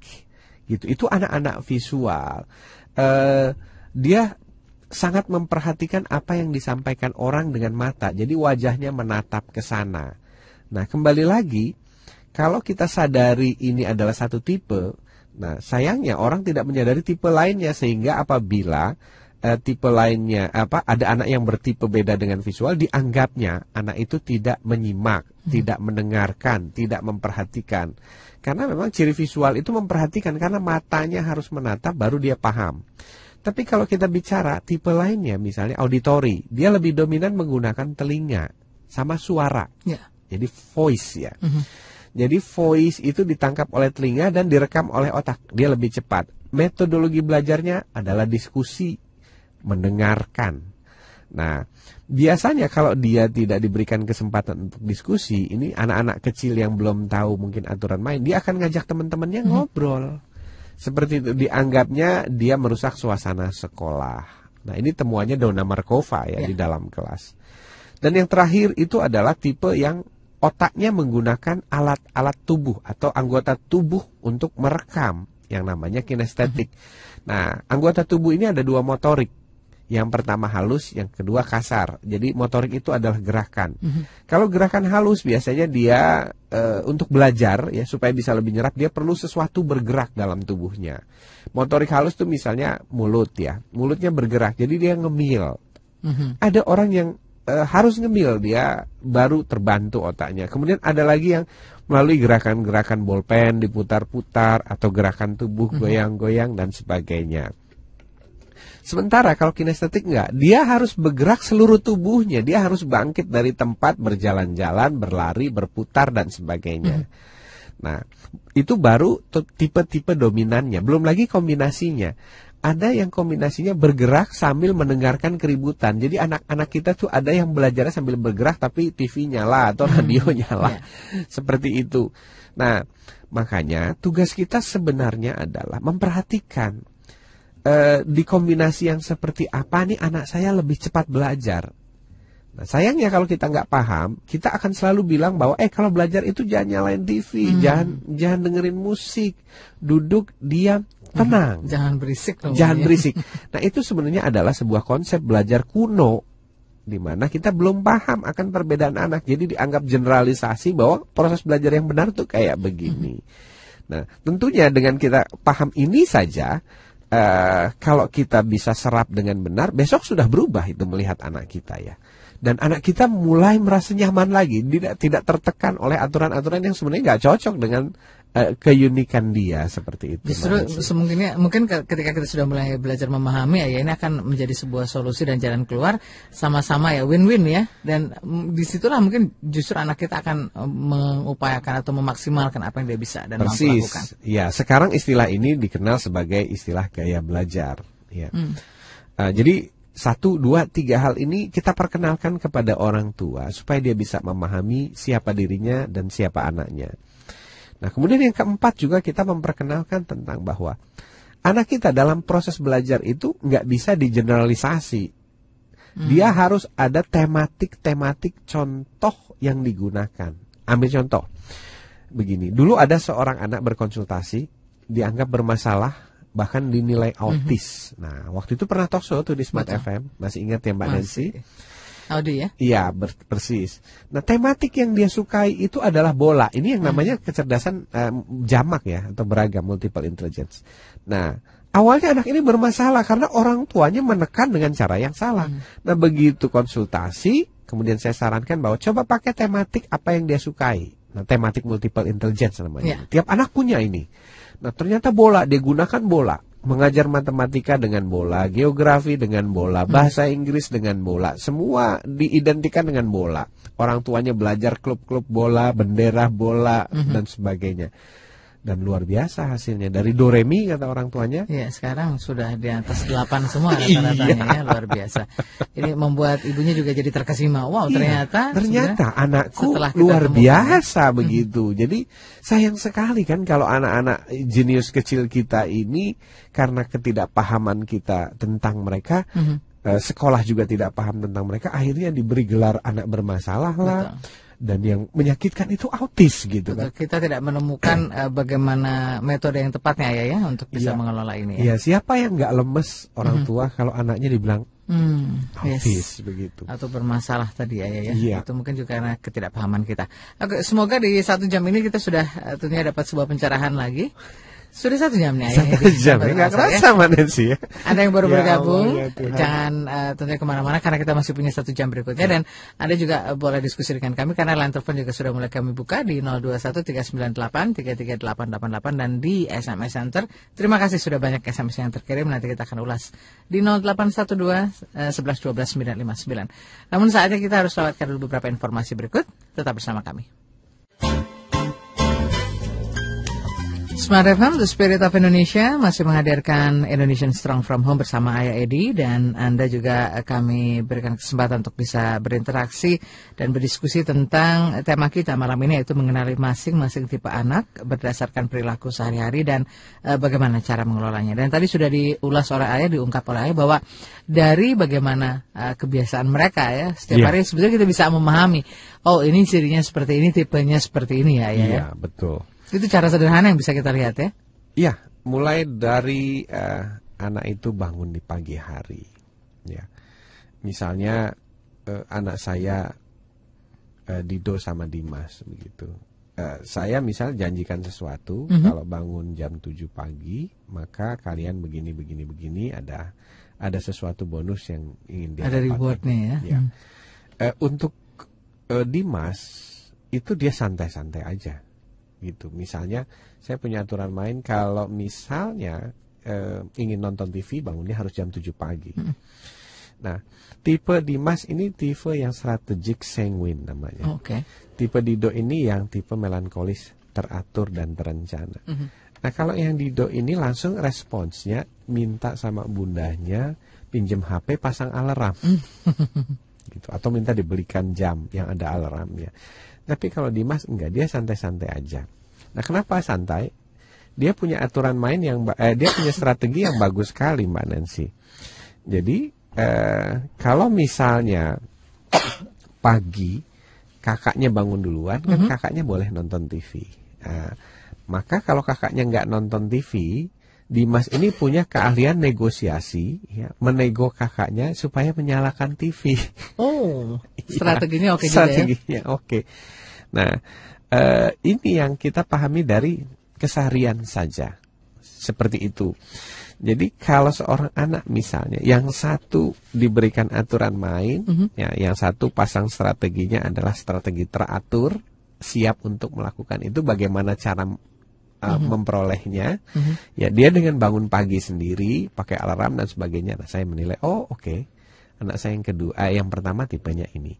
gitu. Itu anak-anak visual. Uh, dia sangat memperhatikan apa yang disampaikan orang dengan mata. Jadi wajahnya menatap ke sana. Nah, kembali lagi, kalau kita sadari ini adalah satu tipe, nah sayangnya orang tidak menyadari tipe lainnya sehingga apabila uh, tipe lainnya apa ada anak yang bertipe beda dengan visual dianggapnya anak itu tidak menyimak, hmm. tidak mendengarkan, tidak memperhatikan. Karena memang ciri visual itu memperhatikan karena matanya harus menatap baru dia paham. Tapi kalau kita bicara tipe lainnya, misalnya auditori, dia lebih dominan menggunakan telinga sama suara. Yeah. Jadi voice ya. Mm -hmm. Jadi voice itu ditangkap oleh telinga dan direkam oleh otak. Dia lebih cepat. Metodologi belajarnya adalah diskusi, mendengarkan. Nah, biasanya kalau dia tidak diberikan kesempatan untuk diskusi, ini anak-anak kecil yang belum tahu mungkin aturan main, dia akan ngajak teman-temannya ngobrol. Seperti itu dianggapnya dia merusak suasana sekolah. Nah, ini temuannya Dona Markova ya, Ya. di dalam kelas. Dan yang terakhir itu adalah tipe yang otaknya menggunakan alat-alat tubuh atau anggota tubuh untuk merekam yang namanya kinestetik. Nah, anggota tubuh ini ada dua motorik. Yang pertama halus, yang kedua kasar. Jadi motorik itu adalah gerakan. Kalau gerakan halus biasanya dia eh, untuk belajar ya supaya bisa lebih nyerap dia perlu sesuatu bergerak dalam tubuhnya. Motorik halus tuh misalnya mulut ya. Mulutnya bergerak. Jadi dia ngemil. Mhm. Ada orang yang eh, harus ngemil dia baru terbantu otaknya. Kemudian ada lagi yang melalui gerakan-gerakan bolpen diputar-putar atau gerakan tubuh goyang-goyang dan sebagainya. Sementara kalau kinestetik enggak, dia harus bergerak seluruh tubuhnya, dia harus bangkit dari tempat berjalan-jalan, berlari, berputar dan sebagainya. Nah, itu baru tipe-tipe dominannya, belum lagi kombinasinya. Ada yang kombinasinya bergerak sambil mendengarkan keributan. Jadi anak-anak kita tuh ada yang belajarnya sambil bergerak tapi TV nyala atau radio nyala. Seperti itu. Nah, makanya tugas kita sebenarnya adalah memperhatikan eh, di kombinasi yang seperti apa nih anak saya lebih cepat belajar. Nah, sayangnya kalau kita nggak paham, kita akan selalu bilang bahwa eh kalau belajar itu jangan nyalain TV, jangan jangan dengerin musik, duduk diam, tenang. Jangan berisik dong. Jangan ya. berisik. Nah, itu sebenarnya adalah sebuah konsep belajar kuno di mana kita belum paham akan perbedaan anak. Jadi dianggap generalisasi bahwa proses belajar yang benar tuh kayak begini. Nah, tentunya dengan kita paham ini saja eh, kalau kita bisa serap dengan benar, besok sudah berubah itu melihat anak kita ya. Dan anak kita mulai merasa nyaman lagi, tidak tidak tertekan oleh aturan-aturan yang sebenarnya nggak cocok dengan eh, keunikan dia seperti itu. Justru semungkinnya mungkin ke- ketika kita sudah mulai belajar memahami ya ini akan menjadi sebuah solusi dan jalan keluar sama-sama ya win-win ya dan mm, di situlah mungkin justru anak kita akan eh, mengupayakan atau memaksimalkan apa yang dia bisa dan mampu Persis. lakukan. Ya, sekarang istilah ini dikenal sebagai istilah gaya belajar. Ya. Hmm. Uh, jadi satu, dua, tiga hal ini kita perkenalkan kepada orang tua supaya dia bisa memahami siapa dirinya dan siapa anaknya. Nah, kemudian yang keempat juga kita memperkenalkan tentang bahwa anak kita dalam proses belajar itu nggak bisa digeneralisasi. Dia harus ada tematik-tematik contoh yang digunakan. Ambil contoh. Begini, dulu ada seorang anak berkonsultasi dianggap bermasalah bahkan dinilai autis. Nah, waktu itu pernah talk show tuh di Smart Betul. FM, masih ingat ya Mbak Nancy? Audi ya. Iya, ber- persis. Nah, tematik yang dia sukai itu adalah bola. Ini yang namanya kecerdasan eh, jamak ya atau beragam multiple intelligence. Nah, awalnya anak ini bermasalah karena orang tuanya menekan dengan cara yang salah. Nah, begitu konsultasi, kemudian saya sarankan bahwa coba pakai tematik apa yang dia sukai. Nah, tematik multiple intelligence namanya. Tiap anak punya ini. Nah, ternyata bola dia gunakan bola. Mengajar matematika dengan bola, geografi dengan bola, bahasa Inggris dengan bola, semua diidentikan dengan bola. Orang tuanya belajar klub-klub bola, bendera bola dan sebagainya. Dan luar biasa hasilnya dari Doremi kata orang tuanya. Iya, sekarang sudah di atas 8 semua rata-ratanya ya, luar biasa. Ini membuat ibunya juga jadi terkesima. Wow, ternyata Iya, ternyata sudah anakku luar temukan. biasa begitu. Jadi sayang sekali kan kalau anak-anak jenius kecil kita ini karena ketidakpahaman kita tentang mereka, eh, sekolah juga tidak paham tentang mereka, akhirnya diberi gelar anak bermasalah lah. Dan yang menyakitkan itu autis gitu kan. Kita tidak menemukan eh, bagaimana metode yang tepatnya ya ya untuk bisa Iya. mengelola ini ya. Iya, siapa yang nggak lemes orang tua kalau anaknya dibilang Hmm, yes. autis begitu. Atau bermasalah tadi ya, ya, ya. Iya. Itu mungkin juga karena ketidakpahaman kita. Oke, semoga di satu jam ini kita sudah eh, tentunya dapat sebuah pencerahan lagi. Sudah satu jam nih Satu ya, jam ya nggak terasa, kerasa Mbak Nancy ya. Ada yang baru Ya bergabung, Allah, ya jangan eh, tentunya ke mana-mana karena kita masih punya satu jam berikutnya dan Anda juga eh, boleh diskusi dengan kami karena line telepon juga sudah mulai kami buka di 021398 dan di SMS Center. Terima kasih sudah banyak SMS yang terkirim nanti kita akan ulas di 0812 eh, 11 12 959. Namun saatnya kita harus lewatkan dulu beberapa informasi berikut. Tetap bersama kami. Smart FM, The Spirit of Indonesia masih menghadirkan Indonesian Strong From Home bersama Ayah Edi dan Anda juga kami berikan kesempatan untuk bisa berinteraksi dan berdiskusi tentang tema kita malam ini yaitu mengenali masing-masing tipe anak berdasarkan perilaku sehari-hari dan uh, bagaimana cara mengelolanya. Dan tadi sudah diulas oleh Ayah, diungkap oleh Ayah bahwa dari bagaimana uh, kebiasaan mereka ya setiap yeah. hari sebetulnya kita bisa memahami oh ini cirinya seperti ini, tipenya seperti ini ya. Iya, ya, betul. Itu cara sederhana yang bisa kita lihat ya? Iya, mulai dari uh, anak itu bangun di pagi hari. Ya, misalnya uh, anak saya uh, Dido sama Dimas begitu. Uh, saya misal janjikan sesuatu mm -hmm. kalau bangun jam 7 pagi maka kalian begini begini begini ada ada sesuatu bonus yang ingin dia ada rewardnya ya. ya. Hmm. Uh, untuk uh, Dimas itu dia santai-santai aja gitu. Misalnya saya punya aturan main kalau misalnya eh, ingin nonton TV bangunnya harus jam 7 pagi. Hmm. Nah, tipe Dimas ini tipe yang strategik sanguin namanya. Oke. Okay. Tipe Dido ini yang tipe melankolis, teratur dan terencana. -hmm. Nah, kalau yang Dido ini langsung responsnya minta sama bundanya pinjam HP pasang alarm. Mm. gitu atau minta dibelikan jam yang ada alarmnya. Tapi kalau Dimas enggak, dia santai-santai aja. Nah, kenapa santai? Dia punya aturan main yang eh, dia punya strategi yang bagus sekali, Mbak Nancy. Jadi, eh, kalau misalnya pagi kakaknya bangun duluan, kan mm -hmm. kakaknya boleh nonton TV. Nah, maka kalau kakaknya nggak nonton TV, Dimas ini punya keahlian negosiasi, ya, menego kakaknya supaya menyalakan TV. Oh, strateginya oke okay strateginya ya? oke. Okay. Nah, uh, ini yang kita pahami dari keseharian saja, seperti itu. Jadi kalau seorang anak misalnya, yang satu diberikan aturan main, mm -hmm. ya, yang satu pasang strateginya adalah strategi teratur, siap untuk melakukan itu, bagaimana cara uh, mm-hmm. memperolehnya. Mm-hmm. Ya dia dengan bangun pagi sendiri, pakai alarm dan sebagainya. Nah saya menilai, oh oke, okay. anak saya yang kedua, eh, yang pertama tipenya ini.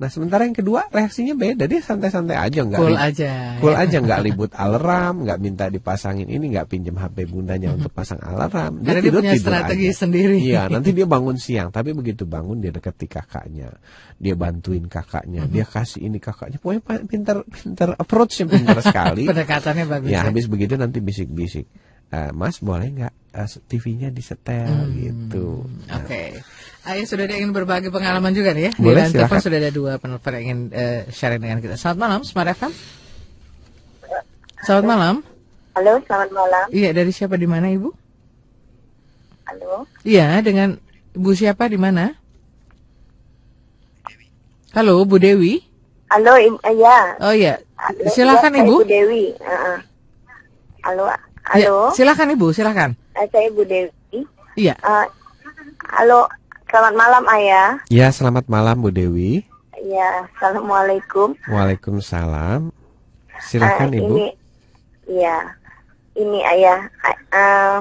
Nah sementara yang kedua reaksinya beda dia santai-santai aja nggak cool aja cool ya. aja nggak libut alarm nggak minta dipasangin ini nggak pinjam HP bundanya mm-hmm. untuk pasang alarm dia Karena tidur, dia punya tidur strategi aja. sendiri iya nanti dia bangun siang tapi begitu bangun dia deketi kakaknya dia bantuin kakaknya mm-hmm. dia kasih ini kakaknya pokoknya pintar pintar approachnya pintar sekali pendekatannya bagus ya, ya habis begitu nanti bisik-bisik uh, Mas boleh nggak uh, eh, TV-nya disetel hmm, gitu. Nah. Oke. Okay. Ayah sudah ada ingin berbagi pengalaman juga nih ya. Boleh, Di telepon sudah ada dua penelpon yang ingin uh, sharing dengan kita. Selamat malam, Smart FM. Selamat malam. Halo, selamat malam. Iya, dari siapa di mana Ibu? Halo. Iya, dengan Ibu siapa di mana? Halo, Bu Dewi. Halo, iya. Oh iya. Silakan ya, Ibu. Bu Dewi. Uh -uh. Halo. Ya, halo. Ya, silakan Ibu, silakan. Uh, saya Bu Dewi. Iya. Uh, halo, selamat malam Ayah. Ya, selamat malam Bu Dewi. Ya, assalamualaikum. Waalaikumsalam. Silakan uh, Ibu. Ini, ya, ini Ayah. Uh,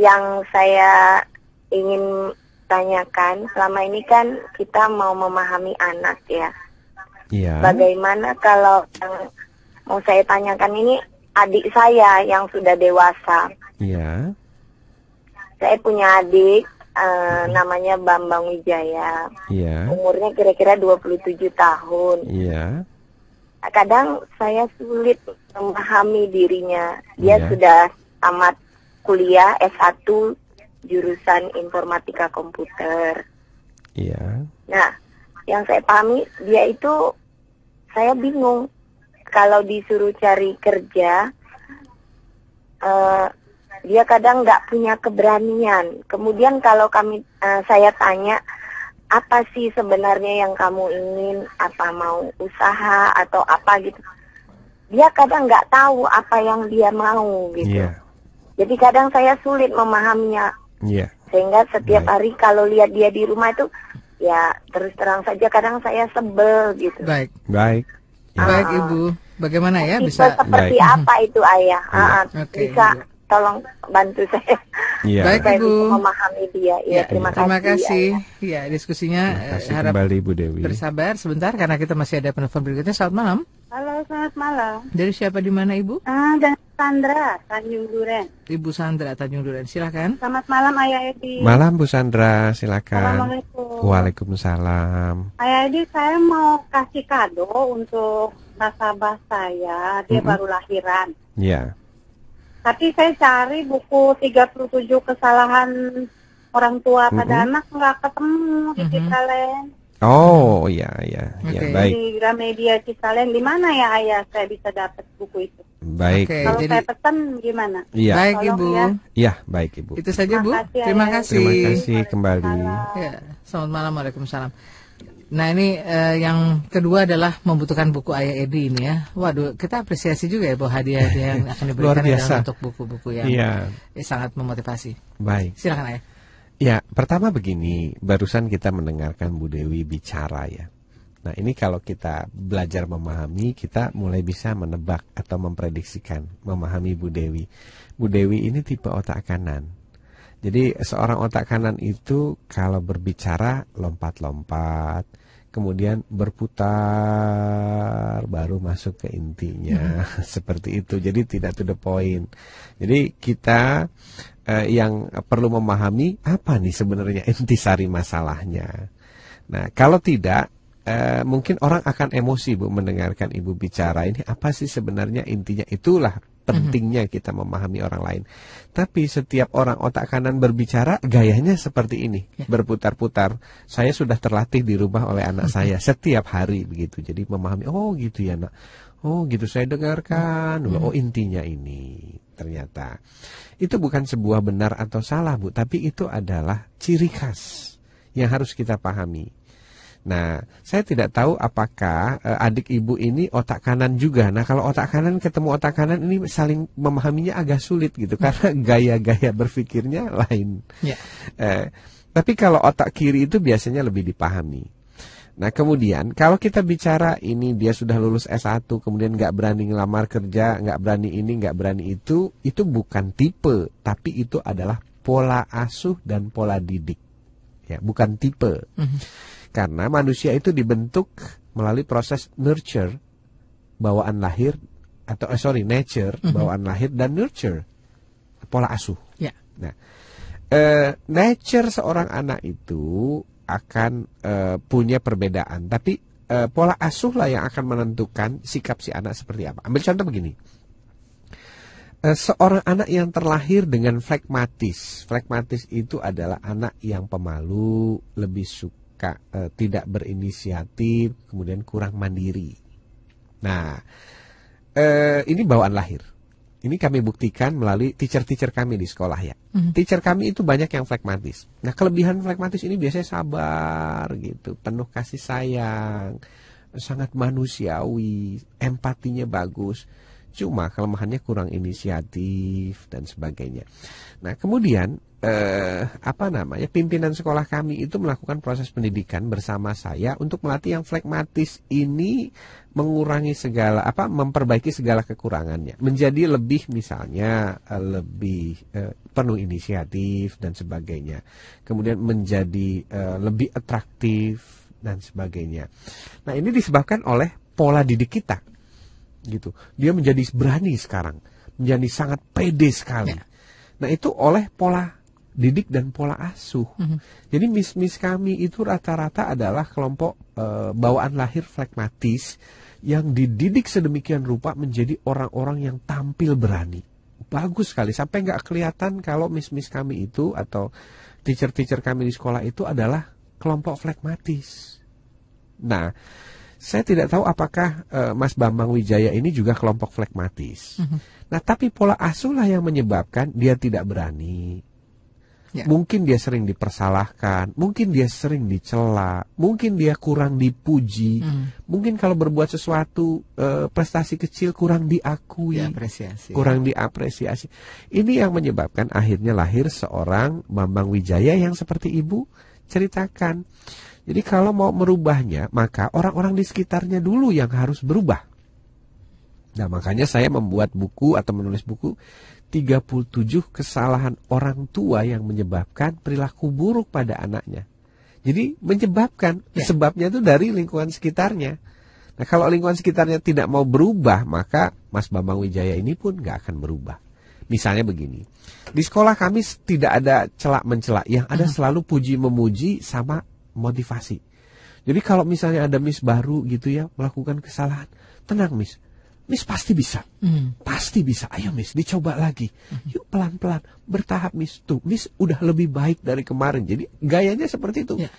yang saya ingin tanyakan selama ini kan kita mau memahami anak ya. Iya. Bagaimana kalau yang mau saya tanyakan ini adik saya yang sudah dewasa. Iya. Saya punya adik uh, namanya Bambang Wijaya. Iya. Umurnya kira-kira 27 tahun. Iya. Kadang saya sulit memahami dirinya. Dia iya. sudah tamat kuliah S1 jurusan informatika komputer. Iya. Nah, yang saya pahami dia itu saya bingung kalau disuruh cari kerja uh, dia kadang nggak punya keberanian. Kemudian kalau kami uh, saya tanya apa sih sebenarnya yang kamu ingin, apa mau usaha atau apa gitu, dia kadang nggak tahu apa yang dia mau gitu. Yeah. Jadi kadang saya sulit memahaminya. Yeah. Sehingga setiap Baik. hari kalau lihat dia di rumah itu ya terus terang saja kadang saya sebel gitu. Baik. Baik. Ya. Baik Ibu, bagaimana ya bisa seperti baik. apa itu Ayah? Ya. Uh, okay, bisa. Tolong bantu saya. Ya. Baik saya Ibu. memahami dia. Ya, ya terima, terima kasih. kasih. Ya, diskusinya terima kasih harap kembali Ibu Dewi. Bersabar sebentar karena kita masih ada penelpon berikutnya. Selamat malam. Halo, selamat malam. Dari siapa di mana Ibu? Ah, dan Sandra, Tanjung Duren. Ibu Sandra Tanjung Duren. Silakan. Selamat malam, Ayah Edi. Malam Bu Sandra, silakan. Assalamualaikum. Waalaikumsalam. Ayah Edi, saya mau kasih kado untuk nasabah saya. Dia Mm-mm. baru lahiran. Ya. Tapi saya cari buku 37 kesalahan orang tua pada Mm-mm. anak nggak ketemu di Mhm. Citalen. Oh, ya, ya, ya, Oke. baik, Di Gramedia Citalen. Di mana ya Ayah saya bisa dapat buku itu? baik. Oke, Kalau jadi saya pesan gimana? Iya, baik Tolong Ibu. ya. iya, baik Ibu. Itu saja Bu. Terima kasih, Terima Ayah. kasih. Terima kasih kembali. Ya, selamat malam, Waalaikumsalam. Nah ini eh, yang kedua adalah membutuhkan buku Ayah Edi ini ya. Waduh, kita apresiasi juga ya bahwa hadiah-hadiah yang akan Luar diberikan biasa. adalah untuk buku-buku yang eh, sangat memotivasi. baik. Silakan Ayah. Ya, pertama begini, barusan kita mendengarkan Bu Dewi bicara ya. Nah, ini kalau kita belajar memahami, kita mulai bisa menebak atau memprediksikan, memahami Bu Dewi. Bu Dewi ini tipe otak kanan. Jadi, seorang otak kanan itu kalau berbicara lompat-lompat, kemudian berputar, baru masuk ke intinya. Seperti itu. Jadi tidak to the point. Jadi kita eh, yang perlu memahami apa nih sebenarnya intisari masalahnya. Nah, kalau tidak eh, mungkin orang akan emosi Bu mendengarkan Ibu bicara ini apa sih sebenarnya intinya itulah pentingnya kita memahami orang lain. Tapi setiap orang otak kanan berbicara gayanya seperti ini, berputar-putar. Saya sudah terlatih di rumah oleh anak saya setiap hari begitu. Jadi memahami oh gitu ya, Nak. Oh gitu saya dengarkan dulu. Oh intinya ini ternyata. Itu bukan sebuah benar atau salah, Bu, tapi itu adalah ciri khas yang harus kita pahami. Nah, saya tidak tahu apakah eh, adik ibu ini otak kanan juga. Nah, kalau otak kanan ketemu otak kanan ini saling memahaminya agak sulit gitu karena gaya-gaya berpikirnya lain. Ya. Eh, tapi kalau otak kiri itu biasanya lebih dipahami. Nah, kemudian kalau kita bicara ini dia sudah lulus S1, kemudian nggak berani ngelamar kerja, nggak berani ini, nggak berani itu, itu bukan tipe, tapi itu adalah pola asuh dan pola didik. Ya, bukan tipe. Mhm. Karena manusia itu dibentuk melalui proses nurture, bawaan lahir atau eh, sorry nature, Mhm. bawaan lahir dan nurture, pola asuh. Ya. Nah, eh, nature seorang anak itu akan eh, punya perbedaan, tapi eh, pola asuh lah yang akan menentukan sikap si anak seperti apa. Ambil contoh begini. Eh, seorang anak yang terlahir dengan flekmatis. Flekmatis itu adalah anak yang pemalu, lebih suka eh, tidak berinisiatif, kemudian kurang mandiri. Nah, eh, ini bawaan lahir. Ini kami buktikan melalui teacher-teacher kami di sekolah ya. Mhm. Teacher kami itu banyak yang flekmatis. Nah, kelebihan flekmatis ini biasanya sabar gitu, penuh kasih sayang, sangat manusiawi, empatinya bagus. Cuma kelemahannya kurang inisiatif dan sebagainya. Nah, kemudian eh, apa namanya? Pimpinan sekolah kami itu melakukan proses pendidikan bersama saya untuk melatih yang flekmatis ini mengurangi segala apa memperbaiki segala kekurangannya, menjadi lebih misalnya eh, lebih eh, penuh inisiatif dan sebagainya. Kemudian menjadi eh, lebih atraktif dan sebagainya. Nah, ini disebabkan oleh pola didik kita gitu. Dia menjadi berani sekarang, menjadi sangat pede sekali. Ya. Nah itu oleh pola didik dan pola asuh. Mhm. Jadi mis-mis kami itu rata-rata adalah kelompok eh, bawaan lahir flekmatis yang dididik sedemikian rupa menjadi orang-orang yang tampil berani. Bagus sekali sampai nggak kelihatan kalau mis-mis kami itu atau teacher-teacher kami di sekolah itu adalah kelompok flekmatis. Nah, saya tidak tahu apakah eh, Mas Bambang Wijaya ini juga kelompok flekmatis. Mhm. Nah, tapi pola asuh lah yang menyebabkan dia tidak berani. Ya. Mungkin dia sering dipersalahkan, mungkin dia sering dicela, mungkin dia kurang dipuji, Mhm. mungkin kalau berbuat sesuatu eh, prestasi kecil kurang diakui, Diapresiasi. kurang diapresiasi. Ini yang menyebabkan akhirnya lahir seorang Bambang Wijaya yang seperti ibu ceritakan. Jadi kalau mau merubahnya, maka orang-orang di sekitarnya dulu yang harus berubah. Nah, makanya saya membuat buku atau menulis buku 37 kesalahan orang tua yang menyebabkan perilaku buruk pada anaknya. Jadi menyebabkan Ya. sebabnya itu dari lingkungan sekitarnya. Nah, kalau lingkungan sekitarnya tidak mau berubah, maka Mas Bambang Wijaya ini pun nggak akan berubah. Misalnya begini, di sekolah kami tidak ada celak mencela, yang ada selalu puji memuji sama motivasi. Jadi kalau misalnya ada Miss baru gitu ya melakukan kesalahan, tenang Miss, Miss pasti bisa, Hmm. pasti bisa. Ayo Miss, dicoba lagi. Yuk pelan-pelan, bertahap Miss. Tuh, Miss udah lebih baik dari kemarin. Jadi gayanya seperti itu. Ya.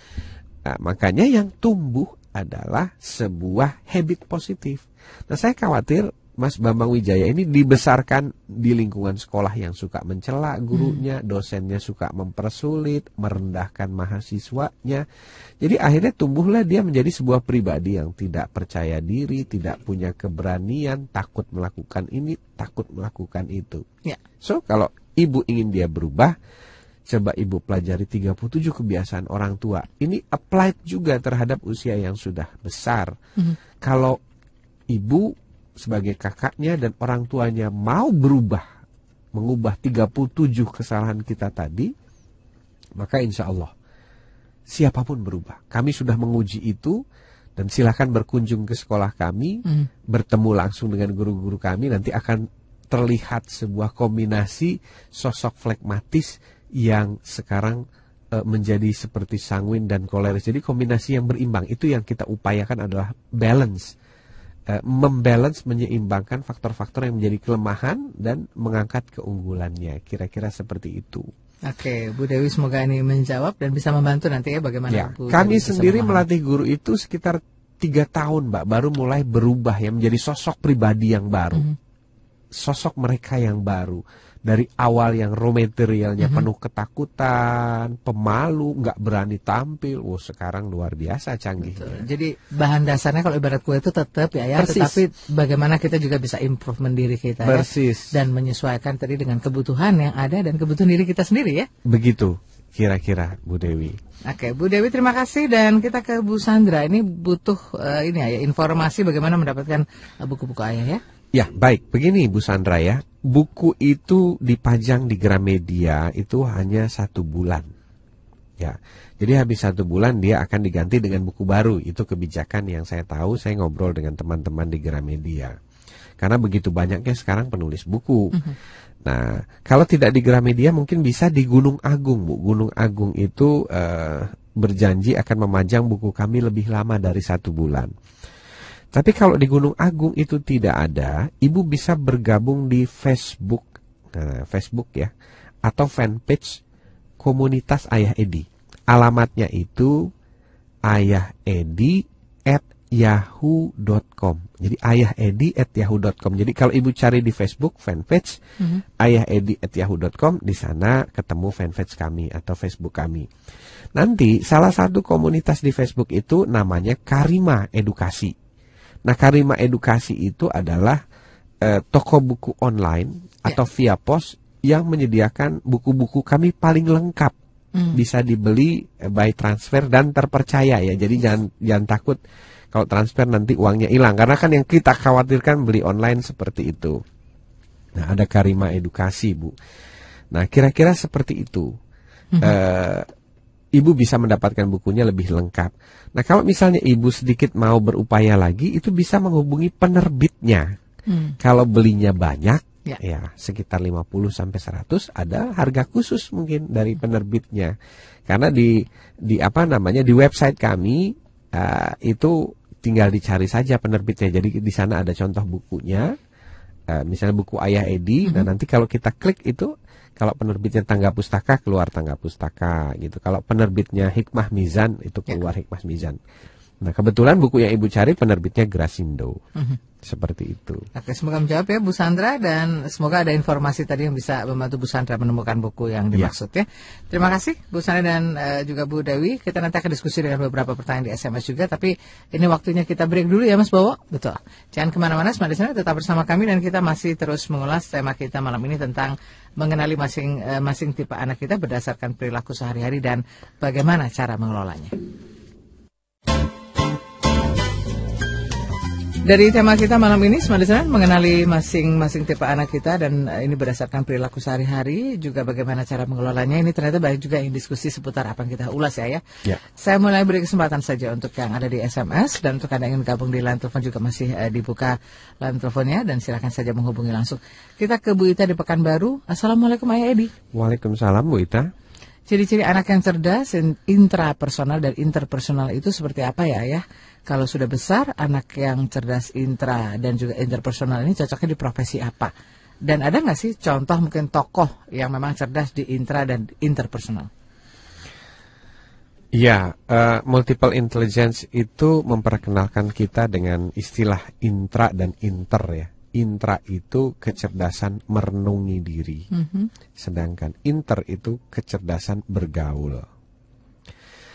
Nah, makanya yang tumbuh adalah sebuah habit positif. Nah, saya khawatir Mas Bambang Wijaya ini dibesarkan di lingkungan sekolah yang suka mencela gurunya, dosennya suka mempersulit, merendahkan mahasiswanya. Jadi akhirnya tumbuhlah dia menjadi sebuah pribadi yang tidak percaya diri, tidak punya keberanian, takut melakukan ini, takut melakukan itu. Ya. So, kalau ibu ingin dia berubah, coba ibu pelajari 37 kebiasaan orang tua. Ini applied juga terhadap usia yang sudah besar. Kalau ibu sebagai kakaknya dan orang tuanya mau berubah, mengubah 37 kesalahan kita tadi, maka insya Allah siapa pun berubah. Kami sudah menguji itu dan silakan berkunjung ke sekolah kami, Hmm. bertemu langsung dengan guru-guru kami, nanti akan terlihat sebuah kombinasi sosok flekmatis yang sekarang eh, menjadi seperti sanguin dan koleris. Jadi kombinasi yang berimbang itu yang kita upayakan adalah balance. Eh, membalance menyeimbangkan faktor-faktor yang menjadi kelemahan dan mengangkat keunggulannya. Kira-kira seperti itu. Oke, Bu Dewi semoga ini menjawab dan bisa membantu nanti ya bagaimana Ya, Bu kami Dewi sendiri memahami. melatih guru itu sekitar tiga tahun, Mbak, baru mulai berubah ya menjadi sosok pribadi yang baru, Mhm. Sosok mereka yang baru. Dari awal yang raw materialnya Mhm. penuh ketakutan, pemalu, nggak berani tampil, wow sekarang luar biasa canggihnya. Betul. Jadi bahan dasarnya kalau ibarat kue itu tetap ya ya, Persis. tetapi bagaimana kita juga bisa improvement diri kita ya dan menyesuaikan tadi dengan kebutuhan yang ada dan kebutuhan diri kita sendiri ya. begitu kira-kira Bu Dewi. Oke, Bu Dewi terima kasih dan kita ke Bu Sandra. Ini butuh eh, ini ya informasi bagaimana mendapatkan eh, buku-buku ayah ya. Ya, baik. Begini Bu Sandra ya. Buku itu dipajang di Gramedia itu hanya satu bulan. Ya, jadi habis satu bulan dia akan diganti dengan buku baru. Itu kebijakan yang saya tahu. Saya ngobrol dengan teman-teman di Gramedia. Karena begitu banyaknya sekarang penulis buku. Nah, kalau tidak di Gramedia mungkin bisa di Gunung Agung, Bu. Gunung Agung itu eh, berjanji akan memajang buku kami lebih lama dari satu bulan. Tapi kalau di Gunung Agung itu tidak ada, ibu bisa bergabung di Facebook, nah, Facebook ya, atau fanpage komunitas Ayah Edi. Alamatnya itu Ayah Edi at yahoo.com. Jadi Ayah Edi at yahoo.com. Jadi kalau ibu cari di Facebook fanpage Ayah Edi at yahoo.com, di sana ketemu fanpage kami atau Facebook kami. Nanti salah satu komunitas di Facebook itu namanya Karima Edukasi. Nah, Karima Edukasi itu adalah eh, toko buku online atau via pos yang menyediakan buku-buku kami paling lengkap. Bisa dibeli eh, by transfer dan terpercaya ya. Jadi jangan jangan takut kalau transfer nanti uangnya hilang karena kan yang kita khawatirkan beli online seperti itu. Nah, ada Karima Edukasi, Bu. Nah, kira-kira seperti itu. Eh, ibu bisa mendapatkan bukunya lebih lengkap. Nah, kalau misalnya ibu sedikit mau berupaya lagi, itu bisa menghubungi penerbitnya. Hmm. Kalau belinya banyak, Ya. ya, sekitar 50 sampai 100 ada harga khusus mungkin dari penerbitnya. Karena di di apa namanya di website kami eh, itu tinggal dicari saja penerbitnya. Jadi di sana ada contoh bukunya. Eh, misalnya buku Ayah Edi. Nah, nanti kalau kita klik itu kalau penerbitnya Tangga Pustaka keluar Tangga Pustaka gitu. Kalau penerbitnya Hikmah Mizan itu keluar Hikmah Mizan. Nah, kebetulan buku yang Ibu cari penerbitnya Grasindo. Seperti itu. Oke, semoga menjawab ya Bu Sandra dan semoga ada informasi tadi yang bisa membantu Bu Sandra menemukan buku yang Ya. dimaksud ya. Terima kasih Bu Sandra dan eh, juga Bu Dewi. Kita nanti akan diskusi dengan beberapa pertanyaan di SMS juga, tapi ini waktunya kita break dulu ya Mas Bowo. Betul. Jangan ke mana-mana, Smart Listener tetap bersama kami dan kita masih terus mengulas tema kita malam ini tentang mengenali masing eh, masing tipe anak kita berdasarkan perilaku sehari-hari dan bagaimana cara mengelolanya. Dari tema kita malam ini, Listener, mengenali masing-masing tipe anak kita dan eh, ini berdasarkan perilaku sehari-hari, juga bagaimana cara mengelolanya. Ini ternyata banyak juga yang diskusi seputar apa yang kita ulas ya ya. Ya. Saya mulai beri kesempatan saja untuk yang ada di SMS dan untuk Anda yang ingin gabung di line telepon juga masih eh, dibuka line teleponnya dan silakan saja menghubungi langsung. Kita ke Bu Ita di Pekanbaru. Assalamualaikum Ayah Edi. Waalaikumsalam Bu Ita. Ciri-ciri anak yang cerdas, in- intrapersonal dan interpersonal itu seperti apa ya ya? Kalau sudah besar, anak yang cerdas intra dan juga interpersonal ini cocoknya di profesi apa? Dan ada nggak sih contoh mungkin tokoh yang memang cerdas di intra dan interpersonal? Ya, eh, multiple intelligence itu memperkenalkan kita dengan istilah intra dan inter ya. Intra itu kecerdasan merenungi diri, sedangkan inter itu kecerdasan bergaul.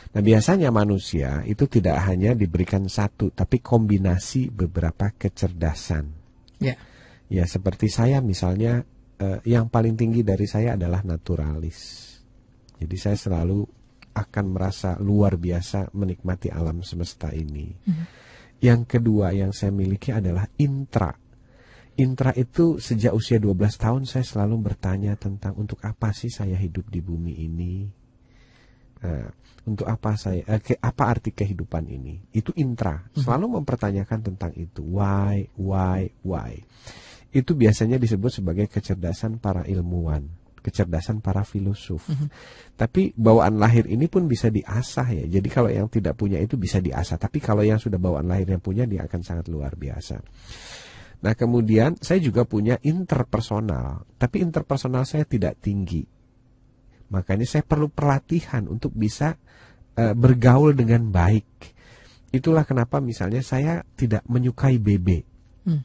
Nah, biasanya manusia itu tidak hanya diberikan satu, tapi kombinasi beberapa kecerdasan. Ya. Ya, seperti saya misalnya, eh, yang paling tinggi dari saya adalah naturalis. Jadi saya selalu akan merasa luar biasa menikmati alam semesta ini. Yang kedua yang saya miliki adalah intra. Intra itu sejak usia 12 tahun saya selalu bertanya tentang untuk apa sih saya hidup di bumi ini. Nah, untuk apa saya eh, apa arti kehidupan ini? Itu intra. Selalu mempertanyakan tentang itu. Why, why, why. Itu biasanya disebut sebagai kecerdasan para ilmuwan, kecerdasan para filosof. Tapi bawaan lahir ini pun bisa diasah ya. Jadi kalau yang tidak punya itu bisa diasah, tapi kalau yang sudah bawaan lahir yang punya dia akan sangat luar biasa. Nah, kemudian saya juga punya interpersonal, tapi interpersonal saya tidak tinggi. Makanya saya perlu pelatihan untuk bisa eh, bergaul dengan baik. Itulah kenapa misalnya saya tidak menyukai BB. Hmm.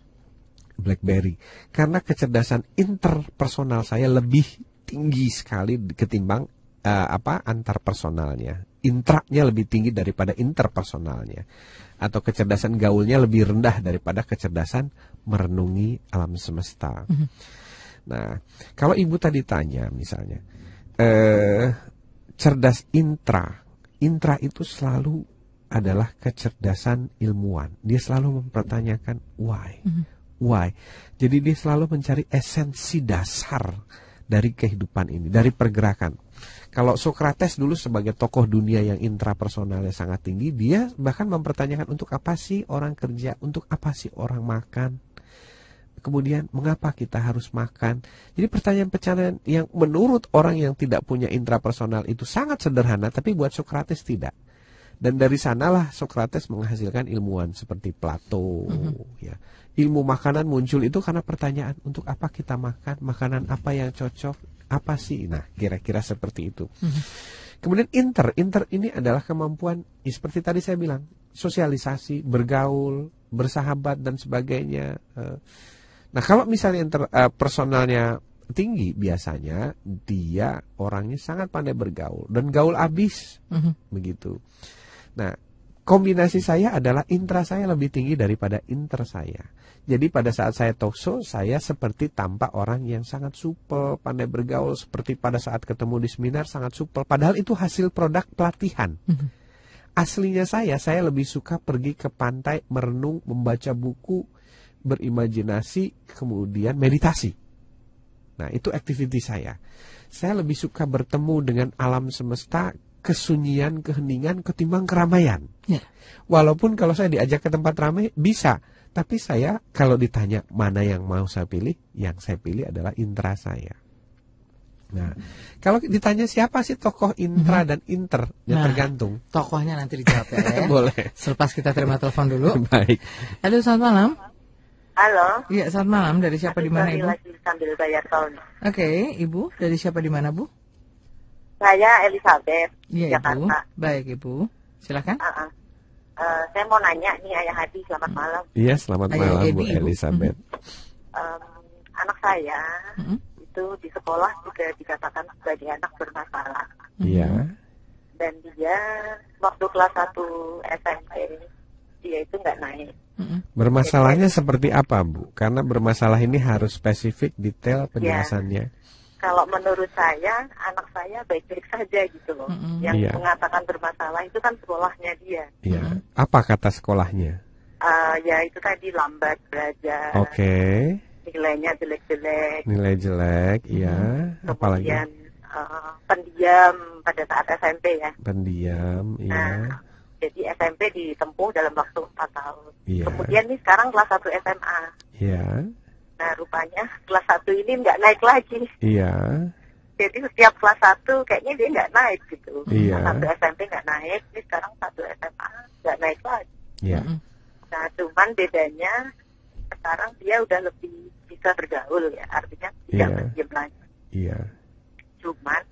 BlackBerry karena kecerdasan interpersonal saya lebih tinggi sekali ketimbang eh, apa antar personalnya. Intraknya lebih tinggi daripada interpersonalnya atau kecerdasan gaulnya lebih rendah daripada kecerdasan merenungi alam semesta. Nah, kalau ibu tadi tanya misalnya, eh, cerdas intra, intra itu selalu adalah kecerdasan ilmuwan. Dia selalu mempertanyakan why, why. Jadi dia selalu mencari esensi dasar dari kehidupan ini, dari pergerakan. Kalau Socrates dulu sebagai tokoh dunia yang intrapersonalnya sangat tinggi, dia bahkan mempertanyakan untuk apa sih orang kerja, untuk apa sih orang makan. Kemudian mengapa kita harus makan? Jadi pertanyaan-pertanyaan yang menurut orang yang tidak punya intrapersonal itu sangat sederhana, tapi buat Socrates tidak. Dan dari sanalah Socrates menghasilkan ilmuwan seperti Plato. Ya, ilmu makanan muncul itu karena pertanyaan untuk apa kita makan, makanan apa yang cocok, apa sih? Nah, kira-kira seperti itu. Kemudian inter, inter ini adalah kemampuan, ya seperti tadi saya bilang, sosialisasi, bergaul, bersahabat dan sebagainya. Eh, Nah, kalau misalnya inter, eh, personalnya tinggi, biasanya dia orangnya sangat pandai bergaul dan gaul abis, Mhm. begitu. Nah, kombinasi saya adalah intra saya lebih tinggi daripada inter saya. Jadi pada saat saya talk show, saya seperti tampak orang yang sangat supel, pandai bergaul, seperti pada saat ketemu di seminar sangat supel. Padahal itu hasil produk pelatihan. Aslinya saya, saya lebih suka pergi ke pantai, merenung, membaca buku, berimajinasi, kemudian meditasi. Nah, itu aktiviti saya. Saya lebih suka bertemu dengan alam semesta, kesunyian, keheningan, ketimbang keramaian. Ya. Walaupun kalau saya diajak ke tempat ramai, bisa. Tapi saya, kalau ditanya mana yang mau saya pilih, yang saya pilih adalah intra saya. Nah, kalau ditanya siapa sih tokoh intra dan inter, ya Nah. tergantung. Tokohnya nanti dijawab ya. ya. Boleh. Selepas kita terima telepon dulu. Baik. Halo, selamat malam. Halo. Iya, selamat malam. Dari siapa di mana, Ibu? lagi sambil bayar tol. Oke, Ibu. Dari siapa di mana, Bu? Saya Elizabeth, Iya, Ibu. Jakarta. Baik, Ibu. Silakan. Ah, ah. Eh, saya mau nanya nih Ayah Hadi, selamat malam. Iya, selamat Ayah malam Edi, Bu. Elizabeth. Em, anak saya Mhm. itu di sekolah juga dikatakan sebagai anak bermasalah. Iya. Dan dia waktu kelas 1 SMP, dia itu nggak naik. Bermasalahnya seperti apa, Bu? Karena bermasalah ini harus spesifik, detail penjelasannya. Kalau menurut saya, anak saya baik-baik saja gitu loh. Mm-mm. Yang Iya. mengatakan bermasalah itu kan sekolahnya dia. Iya. Apa kata sekolahnya? eh, ya itu tadi lambat belajar, Oke. nilainya jelek-jelek, Nilai jelek, iya. Apalagi kemudian eh, pendiam pada saat SMP ya. pendiam, iya. Nah, jadi SMP ditempuh dalam waktu 4 tahun. Iya. Kemudian nih sekarang kelas 1 SMA. Iya. Nah, rupanya kelas 1 ini nggak naik lagi. Iya. Jadi setiap kelas 1 kayaknya dia nggak naik gitu. Iya. Kelas 1 SMP nggak naik, ini sekarang 1 SMA nggak naik lagi. Iya. Nah, cuman bedanya sekarang dia udah lebih bisa bergaul ya, artinya tidak Iya. berdiam lagi. Iya. Cuman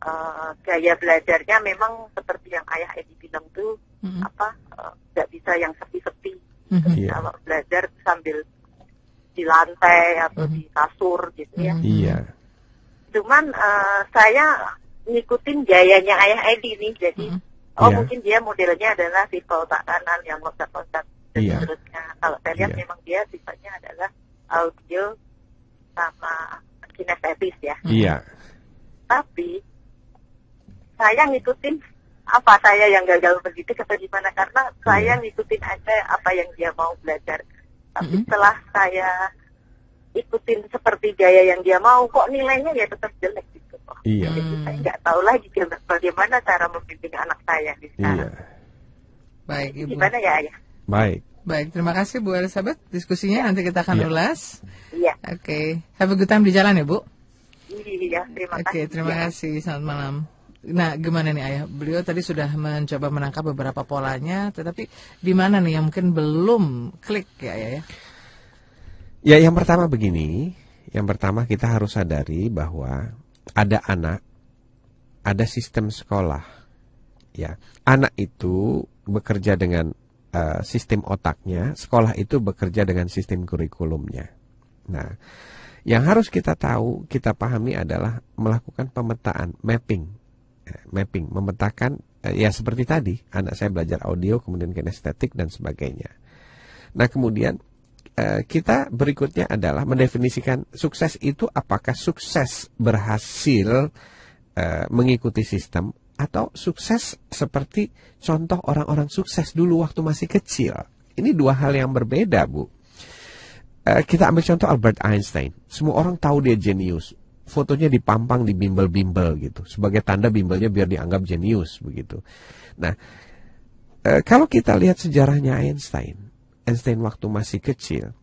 eh, gaya belajarnya memang seperti yang ayah Edi bilang tuh Mm-mm. apa eh, nggak bisa yang sepi-sepi. Mhm. Iya. Kalau belajar sambil di lantai atau Mhm. di kasur gitu ya. Mhm. Iya. Cuman eh, saya ngikutin gayanya ayah Edi nih, jadi Mhm. oh Iya. mungkin dia modelnya adalah tipe otak kanan yang loncat-loncat dan Iya. seterusnya. Kalau saya lihat Iya. memang dia sifatnya adalah audio sama kinestetis ya. Iya. Tapi saya ngikutin apa saya yang gagal mendidik atau gimana karena saya Iya. ngikutin aja apa yang dia mau belajar. Tapi Mhm. setelah saya ikutin seperti gaya yang dia mau, kok nilainya ya tetap jelek gitu. Iya. Jadi Hmm. saya nggak tahu lagi gimana- bagaimana cara membimbing anak saya di Iya. sekarang. Baik, Ibu. Gimana ya ayah? Baik. Baik, terima kasih Bu Elizabeth. Diskusinya nanti kita akan Iya. ulas. Iya, Oke, have a good time di jalan ya Bu. iya, terima Oke, kasih. terima Ya. kasih. Selamat malam. Nah, gimana nih Ayah? Beliau tadi sudah mencoba menangkap beberapa polanya, tetapi di mana nih yang mungkin belum klik ya Ayah ya? Ya, yang pertama begini. Yang pertama kita harus sadari bahwa ada anak, ada sistem sekolah. Ya, anak itu bekerja dengan eh, sistem otaknya, sekolah itu bekerja dengan sistem kurikulumnya. Nah, yang harus kita tahu, kita pahami adalah melakukan pemetaan, mapping, mapping, memetakan eh, ya seperti tadi, anak saya belajar audio, kemudian kinestetik dan sebagainya. Nah, kemudian eh, kita berikutnya adalah mendefinisikan sukses itu apakah sukses berhasil eh, mengikuti sistem atau sukses seperti contoh orang-orang sukses dulu waktu masih kecil. Ini dua hal yang berbeda, Bu. Kita ambil contoh Albert Einstein. Semua orang tahu dia jenius. Fotonya dipampang di bimbel-bimbel gitu. Sebagai tanda bimbelnya biar dianggap jenius begitu. Nah, eh, kalau kita lihat sejarahnya Einstein, Einstein waktu masih kecil,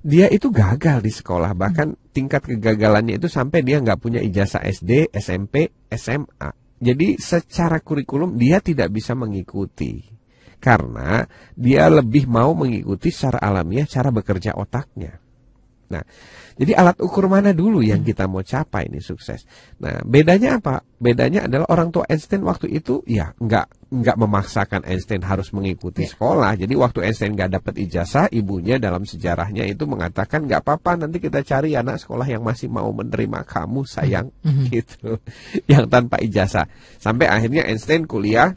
dia itu gagal di sekolah. Bahkan tingkat kegagalannya itu sampai dia nggak punya ijazah SD, SMP, SMA. Jadi secara kurikulum dia tidak bisa mengikuti. Karena dia lebih mau mengikuti secara alamiah cara bekerja otaknya. Nah, jadi alat ukur mana dulu yang kita mau capai ini sukses? Nah, bedanya apa? Bedanya adalah orang tua Einstein waktu itu ya nggak nggak memaksakan Einstein harus mengikuti Ya. sekolah. Jadi waktu Einstein nggak dapat ijazah, ibunya dalam sejarahnya itu mengatakan nggak apa-apa nanti kita cari anak sekolah yang masih mau menerima kamu sayang gitu, yang tanpa ijazah. Sampai akhirnya Einstein kuliah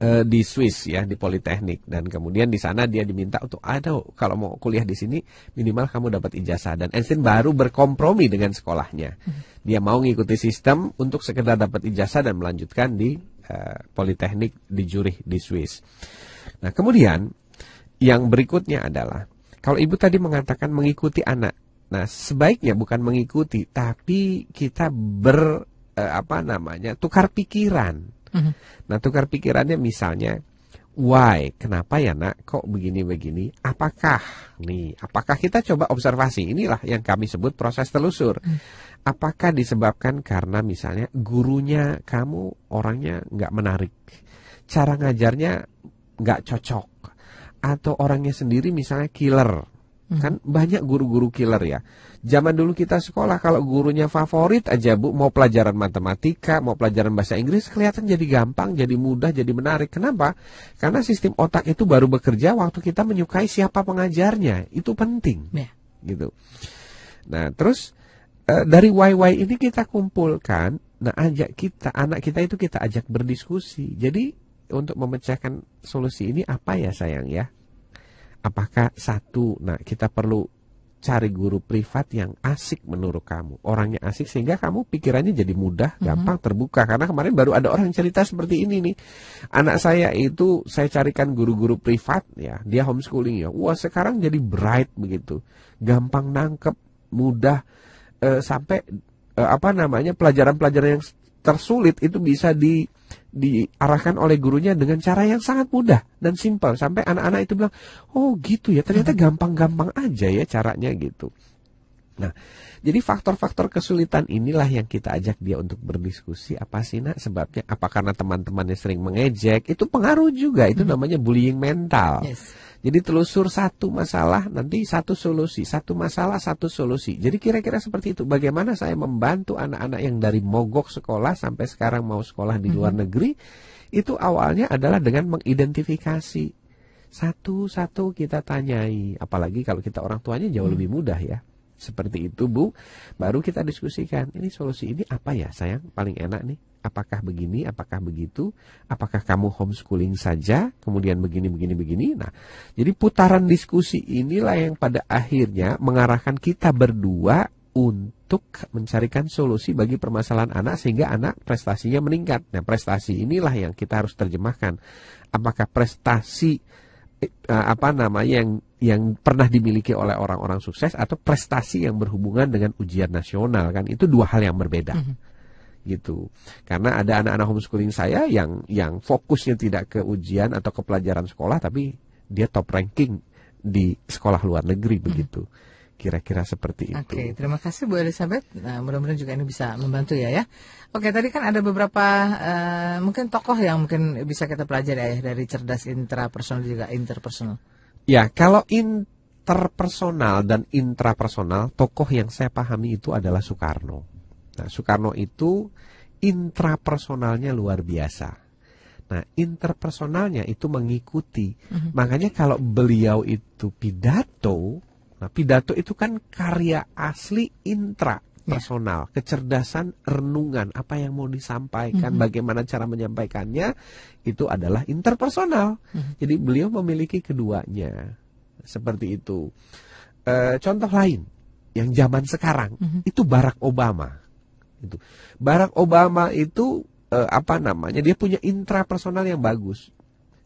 eh, di Swiss ya di Politeknik. Dan kemudian di sana dia diminta untuk ada kalau mau kuliah di sini minimal kamu dapat ijazah. Dan Einstein baru berkompromi dengan sekolahnya. Dia mau ngikuti sistem untuk sekedar dapat ijazah dan melanjutkan di eh, Politeknik di Zurich di Swiss. Nah kemudian yang berikutnya adalah kalau ibu tadi mengatakan mengikuti anak nah sebaiknya bukan mengikuti tapi kita ber eh, apa namanya tukar pikiran Mhm. Nah, tukar pikirannya misalnya, why? Kenapa ya nak? Kok begini-begini? Apakah nih? Apakah kita coba observasi? Inilah yang kami sebut proses telusur. Apakah disebabkan karena misalnya gurunya kamu orangnya nggak menarik, cara ngajarnya nggak cocok, atau orangnya sendiri misalnya killer? Kan banyak guru-guru killer ya. Zaman dulu kita sekolah kalau gurunya favorit aja Bu, mau pelajaran matematika, mau pelajaran bahasa Inggris kelihatan jadi gampang, jadi mudah, jadi menarik. Kenapa? Karena sistem otak itu baru bekerja waktu kita menyukai siapa pengajarnya. Itu penting. Ya. Gitu. Nah, terus eh, dari YY ini kita kumpulkan, nah ajak kita, anak kita itu kita ajak berdiskusi. Jadi untuk memecahkan solusi ini apa ya sayang ya? Apakah satu, nah kita perlu cari guru privat yang asik menurut kamu. Orangnya asik sehingga kamu pikirannya jadi mudah, gampang terbuka. Karena kemarin baru ada orang cerita seperti ini nih. Anak saya itu saya carikan guru-guru privat ya, dia homeschooling ya. Wah, sekarang jadi bright begitu. Gampang nangkep, mudah eh, sampai eh, apa namanya pelajaran-pelajaran yang tersulit itu bisa di diarahkan oleh gurunya dengan cara yang sangat mudah dan simpel. Sampai anak-anak itu bilang oh gitu ya ternyata gampang-gampang aja ya caranya gitu. Nah jadi faktor-faktor kesulitan inilah yang kita ajak dia untuk berdiskusi apa sih nak sebabnya? Apa karena teman-temannya sering mengejek? Itu pengaruh juga itu namanya bullying mental. Yes. Jadi telusur satu masalah, nanti satu solusi, satu masalah, satu solusi. Jadi kira-kira seperti itu. Bagaimana saya membantu anak-anak yang dari mogok sekolah sampai sekarang mau sekolah di luar negeri, itu awalnya adalah dengan mengidentifikasi. Satu-satu kita tanyai. Apalagi kalau kita orang tuanya jauh lebih mudah ya. Seperti itu Bu, baru kita diskusikan. Ini solusi ini apa ya sayang? Paling enak nih. Apakah begini, apakah begitu? Apakah kamu homeschooling saja, kemudian begini, begini, begini? Nah, jadi putaran diskusi inilah yang pada akhirnya mengarahkan kita berdua untuk mencarikan solusi bagi permasalahan anak sehingga anak prestasinya meningkat. Nah, prestasi inilah yang kita harus terjemahkan. Apakah prestasi eh, apa namanya yang yang pernah dimiliki oleh orang-orang sukses atau prestasi yang berhubungan dengan ujian nasional kan? Itu dua hal yang berbeda. Gitu. Karena ada anak-anak homeschooling saya yang yang fokusnya tidak ke ujian atau ke pelajaran sekolah tapi dia top ranking di sekolah luar negeri begitu. Kira-kira seperti itu. Oke, terima kasih Bu Elizabeth. Nah, mudah-mudahan juga ini bisa membantu ya ya. Oke, tadi kan ada beberapa eh, mungkin tokoh yang mungkin bisa kita pelajari ya dari cerdas intrapersonal juga interpersonal. Ya, kalau interpersonal dan intrapersonal, tokoh yang saya pahami itu adalah Soekarno. Nah, Soekarno itu intrapersonalnya luar biasa. Nah, interpersonalnya itu mengikuti. Makanya kalau beliau itu pidato, nah pidato itu kan karya asli intra personal, kecerdasan renungan, apa yang mau disampaikan, bagaimana cara menyampaikannya, itu adalah interpersonal. Jadi beliau memiliki keduanya, seperti itu. Eh, contoh lain, yang zaman sekarang itu Barack Obama. Itu Barack Obama itu eh, apa namanya? Dia punya intrapersonal yang bagus,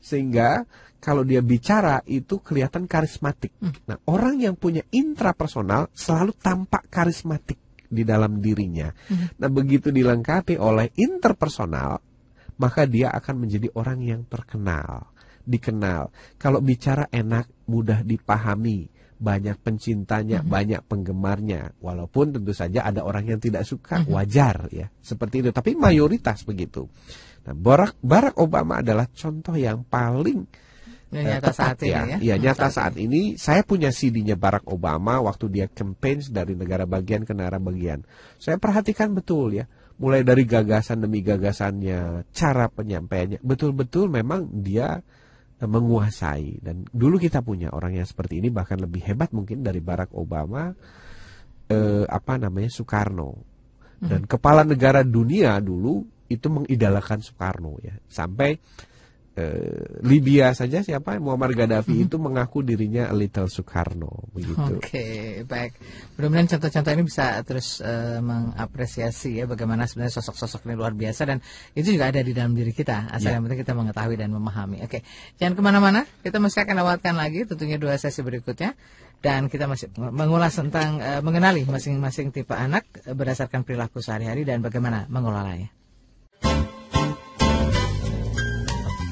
sehingga kalau dia bicara itu kelihatan karismatik. Nah, orang yang punya intrapersonal selalu tampak karismatik di dalam dirinya. Nah, begitu dilengkapi oleh interpersonal, maka dia akan menjadi orang yang terkenal, dikenal. Kalau bicara enak, mudah dipahami, banyak pencintanya, banyak penggemarnya. Walaupun tentu saja ada orang yang tidak suka, wajar ya, seperti itu. Tapi mayoritas begitu. Nah, Barack, Barack Obama adalah contoh yang paling Eh, nyata tepat saat ini ya. Iya, Hmm, nyata saat saat ini saya punya CD-nya Barack Obama waktu dia campaign dari negara bagian ke negara bagian. Saya perhatikan betul ya, mulai dari gagasan demi gagasannya, cara penyampaiannya, betul-betul memang dia eh, menguasai. Dan dulu kita punya orang yang seperti ini bahkan lebih hebat mungkin dari Barack Obama eh, apa namanya Soekarno. Dan kepala negara dunia dulu itu mengidolakan Soekarno ya. Sampai eh, Libya saja siapa Muammar Gaddafi itu mengaku dirinya a little Soekarno begitu Oke, baik. Mudah-mudahan contoh-contoh ini bisa terus eh, mengapresiasi ya bagaimana sebenarnya sosok-sosok ini luar biasa dan itu juga ada di dalam diri kita. Asal Ya. yang penting kita mengetahui dan memahami. Oke, jangan ke mana-mana. Kita masih akan lewatkan lagi tentunya dua sesi berikutnya dan kita masih mengulas tentang eh, mengenali masing-masing tipe anak berdasarkan perilaku sehari-hari dan bagaimana mengelolanya.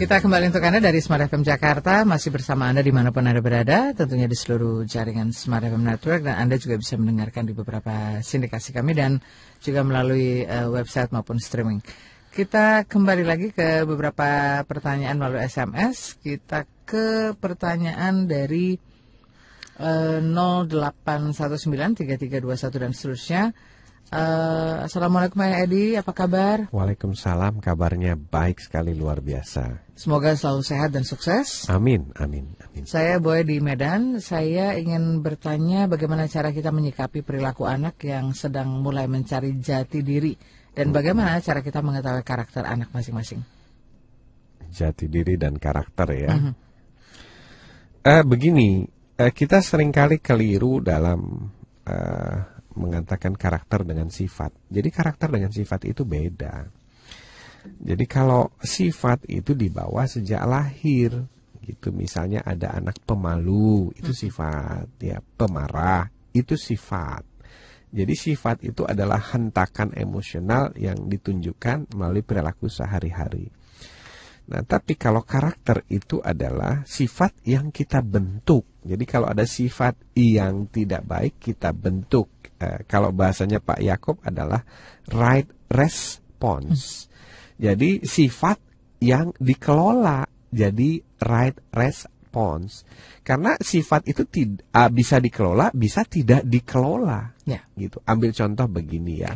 Kita kembali untuk Anda dari Smart FM Jakarta, masih bersama Anda di mana pun Anda berada, tentunya di seluruh jaringan Smart FM Network, dan Anda juga bisa mendengarkan di beberapa sindikasi kami dan juga melalui eh, website maupun streaming. Kita kembali lagi ke beberapa pertanyaan melalui SMS, kita ke pertanyaan dari eh, 08193321 dan seterusnya. Eh, Assalamualaikum Ayah Edi, apa kabar? Waalaikumsalam kabarnya baik sekali luar biasa Semoga selalu sehat dan sukses. Amin amin amin Saya Boy di Medan. Saya ingin bertanya bagaimana cara kita menyikapi perilaku anak yang sedang mulai mencari jati diri dan bagaimana cara kita mengetahui karakter anak masing-masing. jati diri dan karakter ya. Eh begini, eh, kita sering kali keliru dalam eh, mengatakan karakter dengan sifat. Jadi karakter dengan sifat itu beda. Jadi kalau sifat itu dibawa sejak lahir, gitu. Misalnya ada anak pemalu, itu sifat, ya, pemarah, itu sifat. Jadi sifat itu adalah hentakan emosional yang ditunjukkan melalui perilaku sehari-hari. Nah, tapi kalau karakter itu adalah sifat yang kita bentuk. Jadi kalau ada sifat yang tidak baik kita bentuk. Eh, kalau bahasanya Pak Yakob adalah right response. Jadi sifat yang dikelola jadi right response. Karena sifat itu tidak bisa dikelola, bisa tidak dikelola. Ya. Gitu. Ambil contoh begini ya.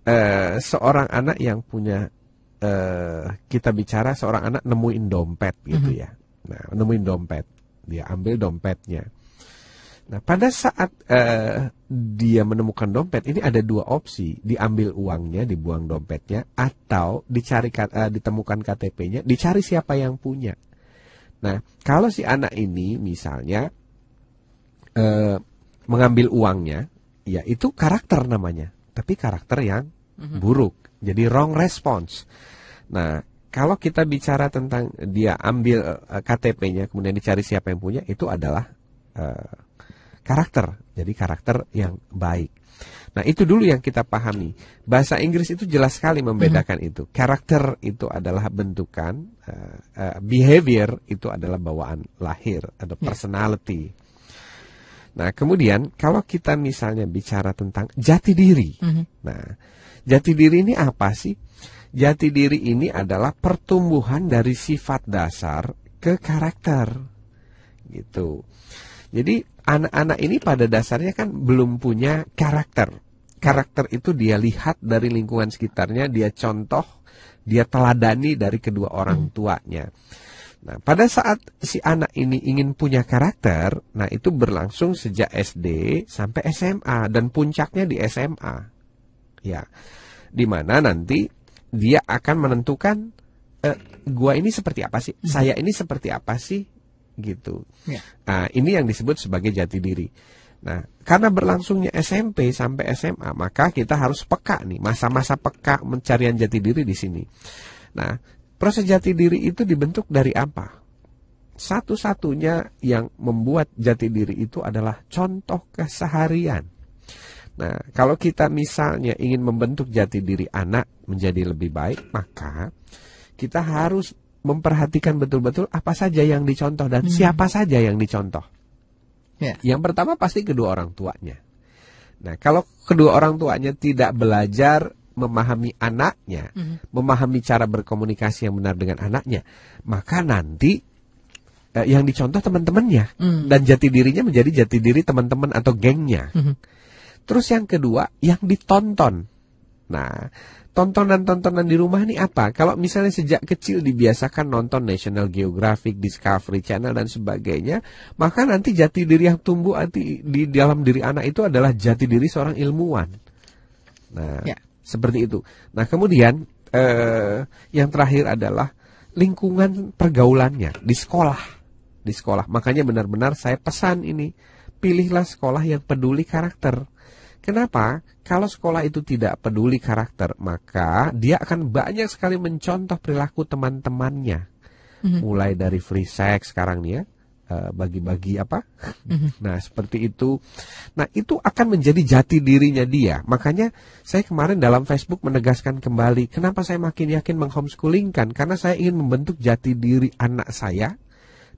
Eh, seorang anak yang punya eh, kita bicara seorang anak nemuin dompet gitu ya. Nah, nemuin dompet, dia ambil dompetnya. Nah, pada saat eh, dia menemukan dompet, ini ada dua opsi: diambil uangnya, dibuang dompetnya, atau dicari eh, ditemukan KTP-nya, dicari siapa yang punya. Nah, kalau si anak ini misalnya eh, mengambil uangnya, ya itu karakter namanya, tapi karakter yang buruk, jadi wrong response. Nah, kalau kita bicara tentang dia ambil eh, KTP-nya, kemudian dicari siapa yang punya, itu adalah eh, karakter, jadi karakter yang baik. Nah, itu dulu yang kita pahami. Bahasa Inggris itu jelas sekali membedakan itu. Karakter itu adalah bentukan, eh, eh, behavior itu adalah bawaan lahir atau personality. Nah, kemudian kalau kita misalnya bicara tentang jati diri. Nah, jati diri ini apa sih? Jati diri ini adalah pertumbuhan dari sifat dasar ke karakter. Gitu. Jadi anak-anak ini pada dasarnya kan belum punya karakter. Karakter itu dia lihat dari lingkungan sekitarnya, dia contoh, dia teladani dari kedua orang tuanya. Nah, pada saat si anak ini ingin punya karakter, nah itu berlangsung sejak SD sampai SMA dan puncaknya di SMA. Ya. Di mana nanti dia akan menentukan eh, gua ini seperti apa sih? Saya ini seperti apa sih? Gitu. Ya. Nah, ini yang disebut sebagai jati diri. Nah, karena berlangsungnya SMP sampai SMA, maka kita harus peka nih, masa-masa peka pencarian jati diri di sini. Nah, proses jati diri itu dibentuk dari apa? Satu-satunya yang membuat jati diri itu adalah contoh keseharian. Nah, kalau kita misalnya ingin membentuk jati diri anak menjadi lebih baik, maka kita harus memperhatikan betul-betul apa saja yang dicontoh dan siapa saja yang dicontoh. Ya. Yang pertama pasti kedua orang tuanya. Nah, kalau kedua orang tuanya tidak belajar memahami anaknya, memahami cara berkomunikasi yang benar dengan anaknya, maka nanti eh, yang dicontoh teman-temannya dan jati dirinya menjadi jati diri teman-teman atau gengnya. Terus yang kedua, yang ditonton. Nah, tontonan-tontonan di rumah ini apa? Kalau misalnya sejak kecil dibiasakan nonton National Geographic, Discovery Channel dan sebagainya, maka nanti jati diri yang tumbuh nanti di dalam diri anak itu adalah jati diri seorang ilmuwan. Nah, Ya. seperti itu. Nah, kemudian eh, yang terakhir adalah lingkungan pergaulannya di sekolah. Di sekolah. Makanya benar-benar saya pesan ini, pilihlah sekolah yang peduli karakter. Kenapa? Kalau sekolah itu tidak peduli karakter, maka dia akan banyak sekali mencontoh perilaku teman-temannya. Mulai dari free sex sekarang nih ya, eh, bagi-bagi apa? nah, seperti itu. Nah, itu akan menjadi jati dirinya dia. Makanya saya kemarin dalam Facebook menegaskan kembali, kenapa saya makin yakin menghomeschoolingkan? Karena saya ingin membentuk jati diri anak saya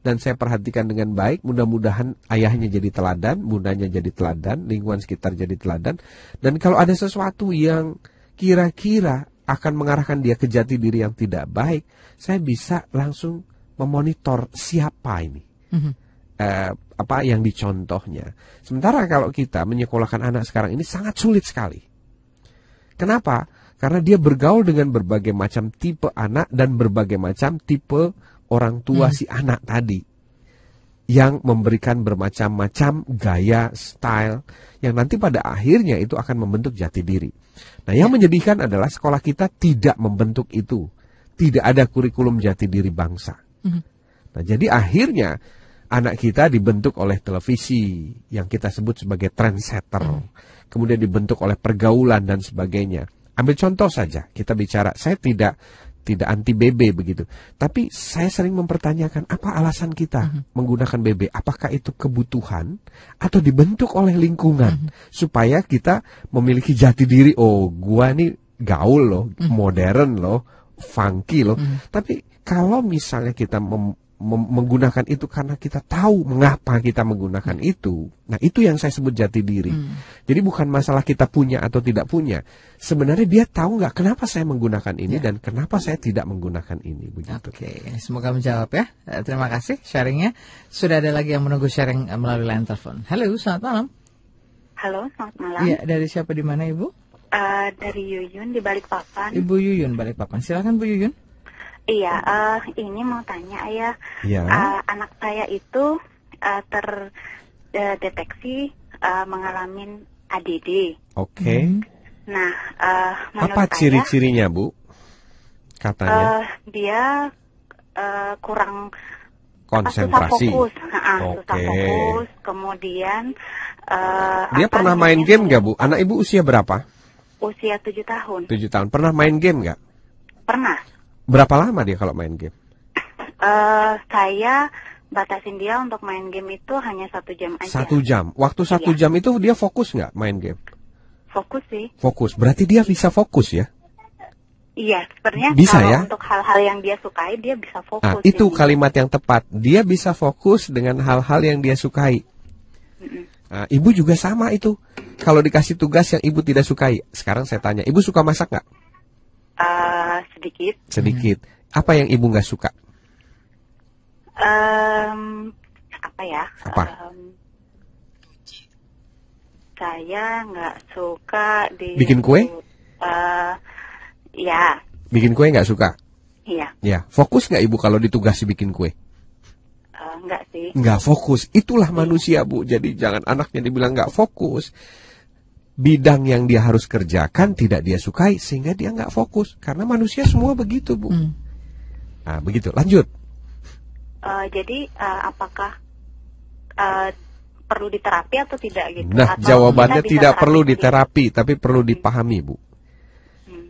dan saya perhatikan dengan baik. Mudah-mudahan ayahnya jadi teladan, bundanya jadi teladan, lingkungan sekitar jadi teladan. Dan kalau ada sesuatu yang kira-kira akan mengarahkan dia ke jati diri yang tidak baik, saya bisa langsung memonitor siapa ini. Eh, apa yang dicontohnya. Sementara kalau kita menyekolahkan anak sekarang ini sangat sulit sekali. Kenapa? Karena dia bergaul dengan berbagai macam tipe anak dan berbagai macam tipe orang tua si anak tadi yang memberikan bermacam-macam gaya, style yang nanti pada akhirnya itu akan membentuk jati diri. Nah, yang menyedihkan adalah sekolah kita tidak membentuk itu. Tidak ada kurikulum jati diri bangsa. Nah, jadi akhirnya anak kita dibentuk oleh televisi yang kita sebut sebagai trendsetter, kemudian dibentuk oleh pergaulan dan sebagainya. Ambil contoh saja, kita bicara, saya tidak tidak anti BB begitu, tapi saya sering mempertanyakan apa alasan kita menggunakan BB? Apakah itu kebutuhan atau dibentuk oleh lingkungan supaya kita memiliki jati diri? Oh, gua nih gaul loh, modern loh, funky loh. Tapi kalau misalnya kita mem- menggunakan itu karena kita tahu mengapa kita menggunakan itu, nah itu yang saya sebut jati diri. Jadi bukan masalah kita punya atau tidak punya. Sebenarnya dia tahu nggak kenapa saya menggunakan ini dan kenapa saya tidak menggunakan ini begitu. Oke, semoga menjawab ya. Eh, Terima kasih sharingnya. Sudah ada lagi yang menunggu sharing eh, melalui line telepon. Halo, selamat malam. Halo, selamat malam. Iya, dari siapa di mana Ibu? Eh, dari Yuyun di Balikpapan. Ibu Yuyun Balikpapan. Silakan Bu Yuyun. Iya, eh, ini mau tanya ayah. Ya. Eh, anak saya itu eh, terdeteksi eh, mengalami ADD. Oke. Nah, eh, menurut Apa ciri-cirinya, Bu? Katanya eh, dia eh, kurang konsentrasi. susah fokus, Ha-ha, susah Oke. fokus. Kemudian eh, Dia pernah main game nggak, Bu? Anak Ibu usia berapa? Usia tujuh tahun. Tujuh tahun. Pernah main game nggak? Pernah. Berapa lama dia kalau main game? Eh, saya batasin dia untuk main game itu hanya satu jam aja. Satu jam. Waktu satu Iya. jam itu dia fokus nggak main game? Fokus sih. Fokus. Berarti dia bisa fokus ya? Iya, sebenarnya Bisa kalau ya? untuk hal-hal yang dia sukai dia bisa fokus. Nah, itu ini. kalimat yang tepat. Dia bisa fokus dengan hal-hal yang dia sukai. Nah, ibu juga sama itu. Kalau dikasih tugas yang ibu tidak sukai, sekarang saya tanya, ibu suka masak nggak? Eh, sedikit. Sedikit. Apa yang ibu nggak suka? Em, apa ya? Apa? Em, saya nggak suka di Bikin kue? Eh, ya, Bikin kue nggak suka? iya, Ya, fokus nggak ibu kalau ditugasi bikin kue? Eh, nggak sih. Nggak fokus. Itulah manusia bu. Jadi jangan anaknya dibilang nggak fokus. Bidang yang dia harus kerjakan tidak dia sukai sehingga dia nggak fokus. Karena manusia semua begitu bu. Hmm. Nah begitu. Lanjut. Eh, jadi eh, apakah eh, perlu diterapi atau tidak gitu? Nah Atau jawabannya tidak perlu diterapi tapi perlu dipahami bu.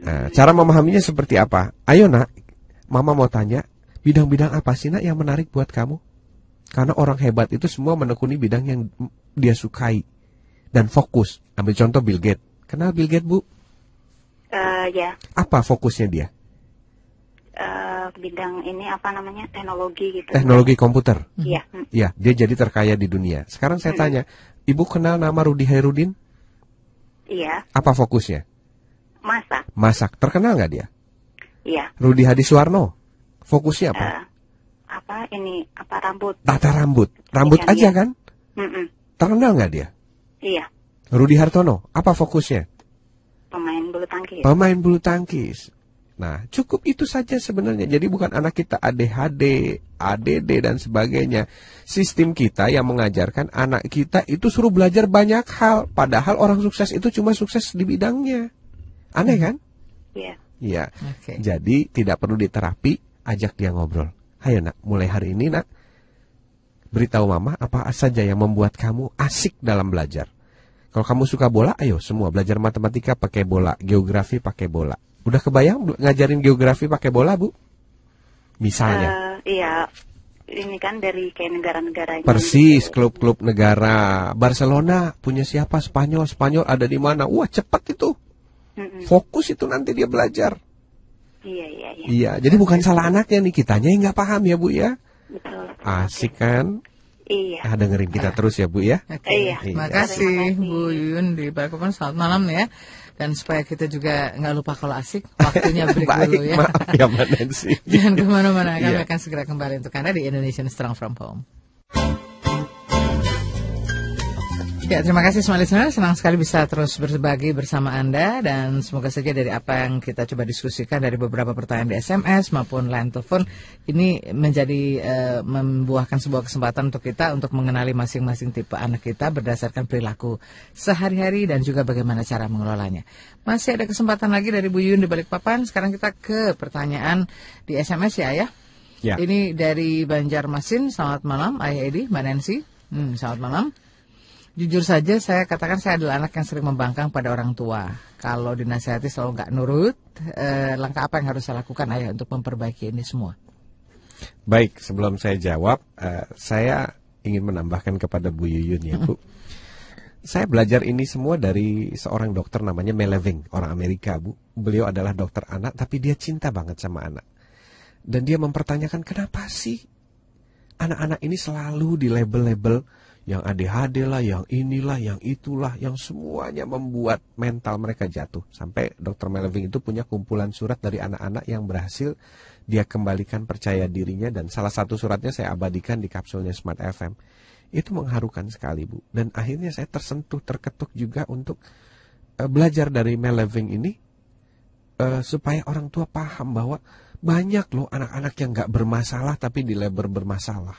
Nah, cara memahaminya seperti apa? Ayo nak, mama mau tanya bidang-bidang apa sih nak yang menarik buat kamu? Karena orang hebat itu semua menekuni bidang yang dia sukai dan fokus. Ambil contoh Bill Gates. Kenal Bill Gates bu? Eh, ya, Apa fokusnya dia? eh, bidang ini apa namanya teknologi gitu. Teknologi komputer. Iya, mm, Ya, dia jadi terkaya di dunia. Sekarang saya tanya, ibu kenal nama Rudi Hairudin? iya, Apa fokusnya? masak, Masak. Terkenal nggak dia? iya. Rudi Hadiswarno. Fokusnya apa? Eh, apa ini apa rambut? Tata rambut. Rambut Iya, aja iya. kan? Mm-mm, Terkenal nggak dia? Iya, Rudi Hartono. Apa fokusnya? pemain bulu tangkis. Pemain bulu tangkis. Nah, cukup itu saja sebenarnya. Jadi bukan anak kita ADHD, ADD dan sebagainya. Sistem kita yang mengajarkan anak kita itu suruh belajar banyak hal. Padahal orang sukses itu cuma sukses di bidangnya. Aneh kan? Iya. Iya. Oke. Jadi tidak perlu diterapi, ajak dia ngobrol. Ayo nak, mulai hari ini nak, beritahu mama apa saja yang membuat kamu asik dalam belajar. Kalau kamu suka bola, ayo semua belajar matematika pakai bola, geografi pakai bola. Udah kebayang ngajarin geografi pakai bola, Bu? Misalnya. Eh, iya. Ini kan dari kayak negara-negaranya. Persis, gitu. klub-klub negara. Barcelona punya siapa? Spanyol. Spanyol ada di mana? Wah, cepat itu. Mm-mm. Fokus itu nanti dia belajar. Iya, iya, iya. Iya, jadi bukan salah anaknya nih, kitanya yang nggak paham ya, Bu ya. Betul. Asik kan? Iya. Ah, dengerin kita terus ya, Bu ya. Oke, Iya. terima kasih Terima kasih. Bu Yuyun di Balikpapan. Selamat malam ya. Dan supaya kita juga nggak lupa kalau asik, waktunya break Baik, dulu ya. maaf ya Mbak Nancy. Jangan ke mana-mana, kami Iya. akan segera kembali untuk Anda di Indonesian Strong From Home. Ya, terima kasih semua listener. Senang sekali bisa terus berbagi bersama Anda dan semoga saja dari apa yang kita coba diskusikan dari beberapa pertanyaan di SMS maupun line telepon ini menjadi eh, membuahkan sebuah kesempatan untuk kita untuk mengenali masing-masing tipe anak kita berdasarkan perilaku sehari-hari dan juga bagaimana cara mengelolanya. Masih ada kesempatan lagi dari Bu Yun di Balikpapan. Sekarang kita ke pertanyaan di SMS ya, ya. Ya. Ini dari Banjarmasin. Selamat malam, Ayah Edi, Mbak Nancy. Hmm, selamat malam. Jujur saja saya katakan saya adalah anak yang sering membangkang pada orang tua. Kalau dinasihati selalu nggak nurut, eh, langkah apa yang harus saya lakukan ayah untuk memperbaiki ini semua? Baik, sebelum saya jawab, eh, saya ingin menambahkan kepada Bu Yuyun ya Bu. Saya belajar ini semua dari seorang dokter namanya Meleving, orang Amerika Bu. Beliau adalah dokter anak, tapi dia cinta banget sama anak. Dan dia mempertanyakan kenapa sih anak-anak ini selalu di label-label yang ADHD lah, yang inilah, yang itulah, yang semuanya membuat mental mereka jatuh. Sampai dokter Meleving itu punya kumpulan surat dari anak-anak yang berhasil dia kembalikan percaya dirinya dan salah satu suratnya saya abadikan di kapsulnya Smart FM. Itu mengharukan sekali, Bu. Dan akhirnya saya tersentuh, terketuk juga untuk uh, belajar dari Meleving ini uh, supaya orang tua paham bahwa banyak loh anak-anak yang nggak bermasalah tapi di label bermasalah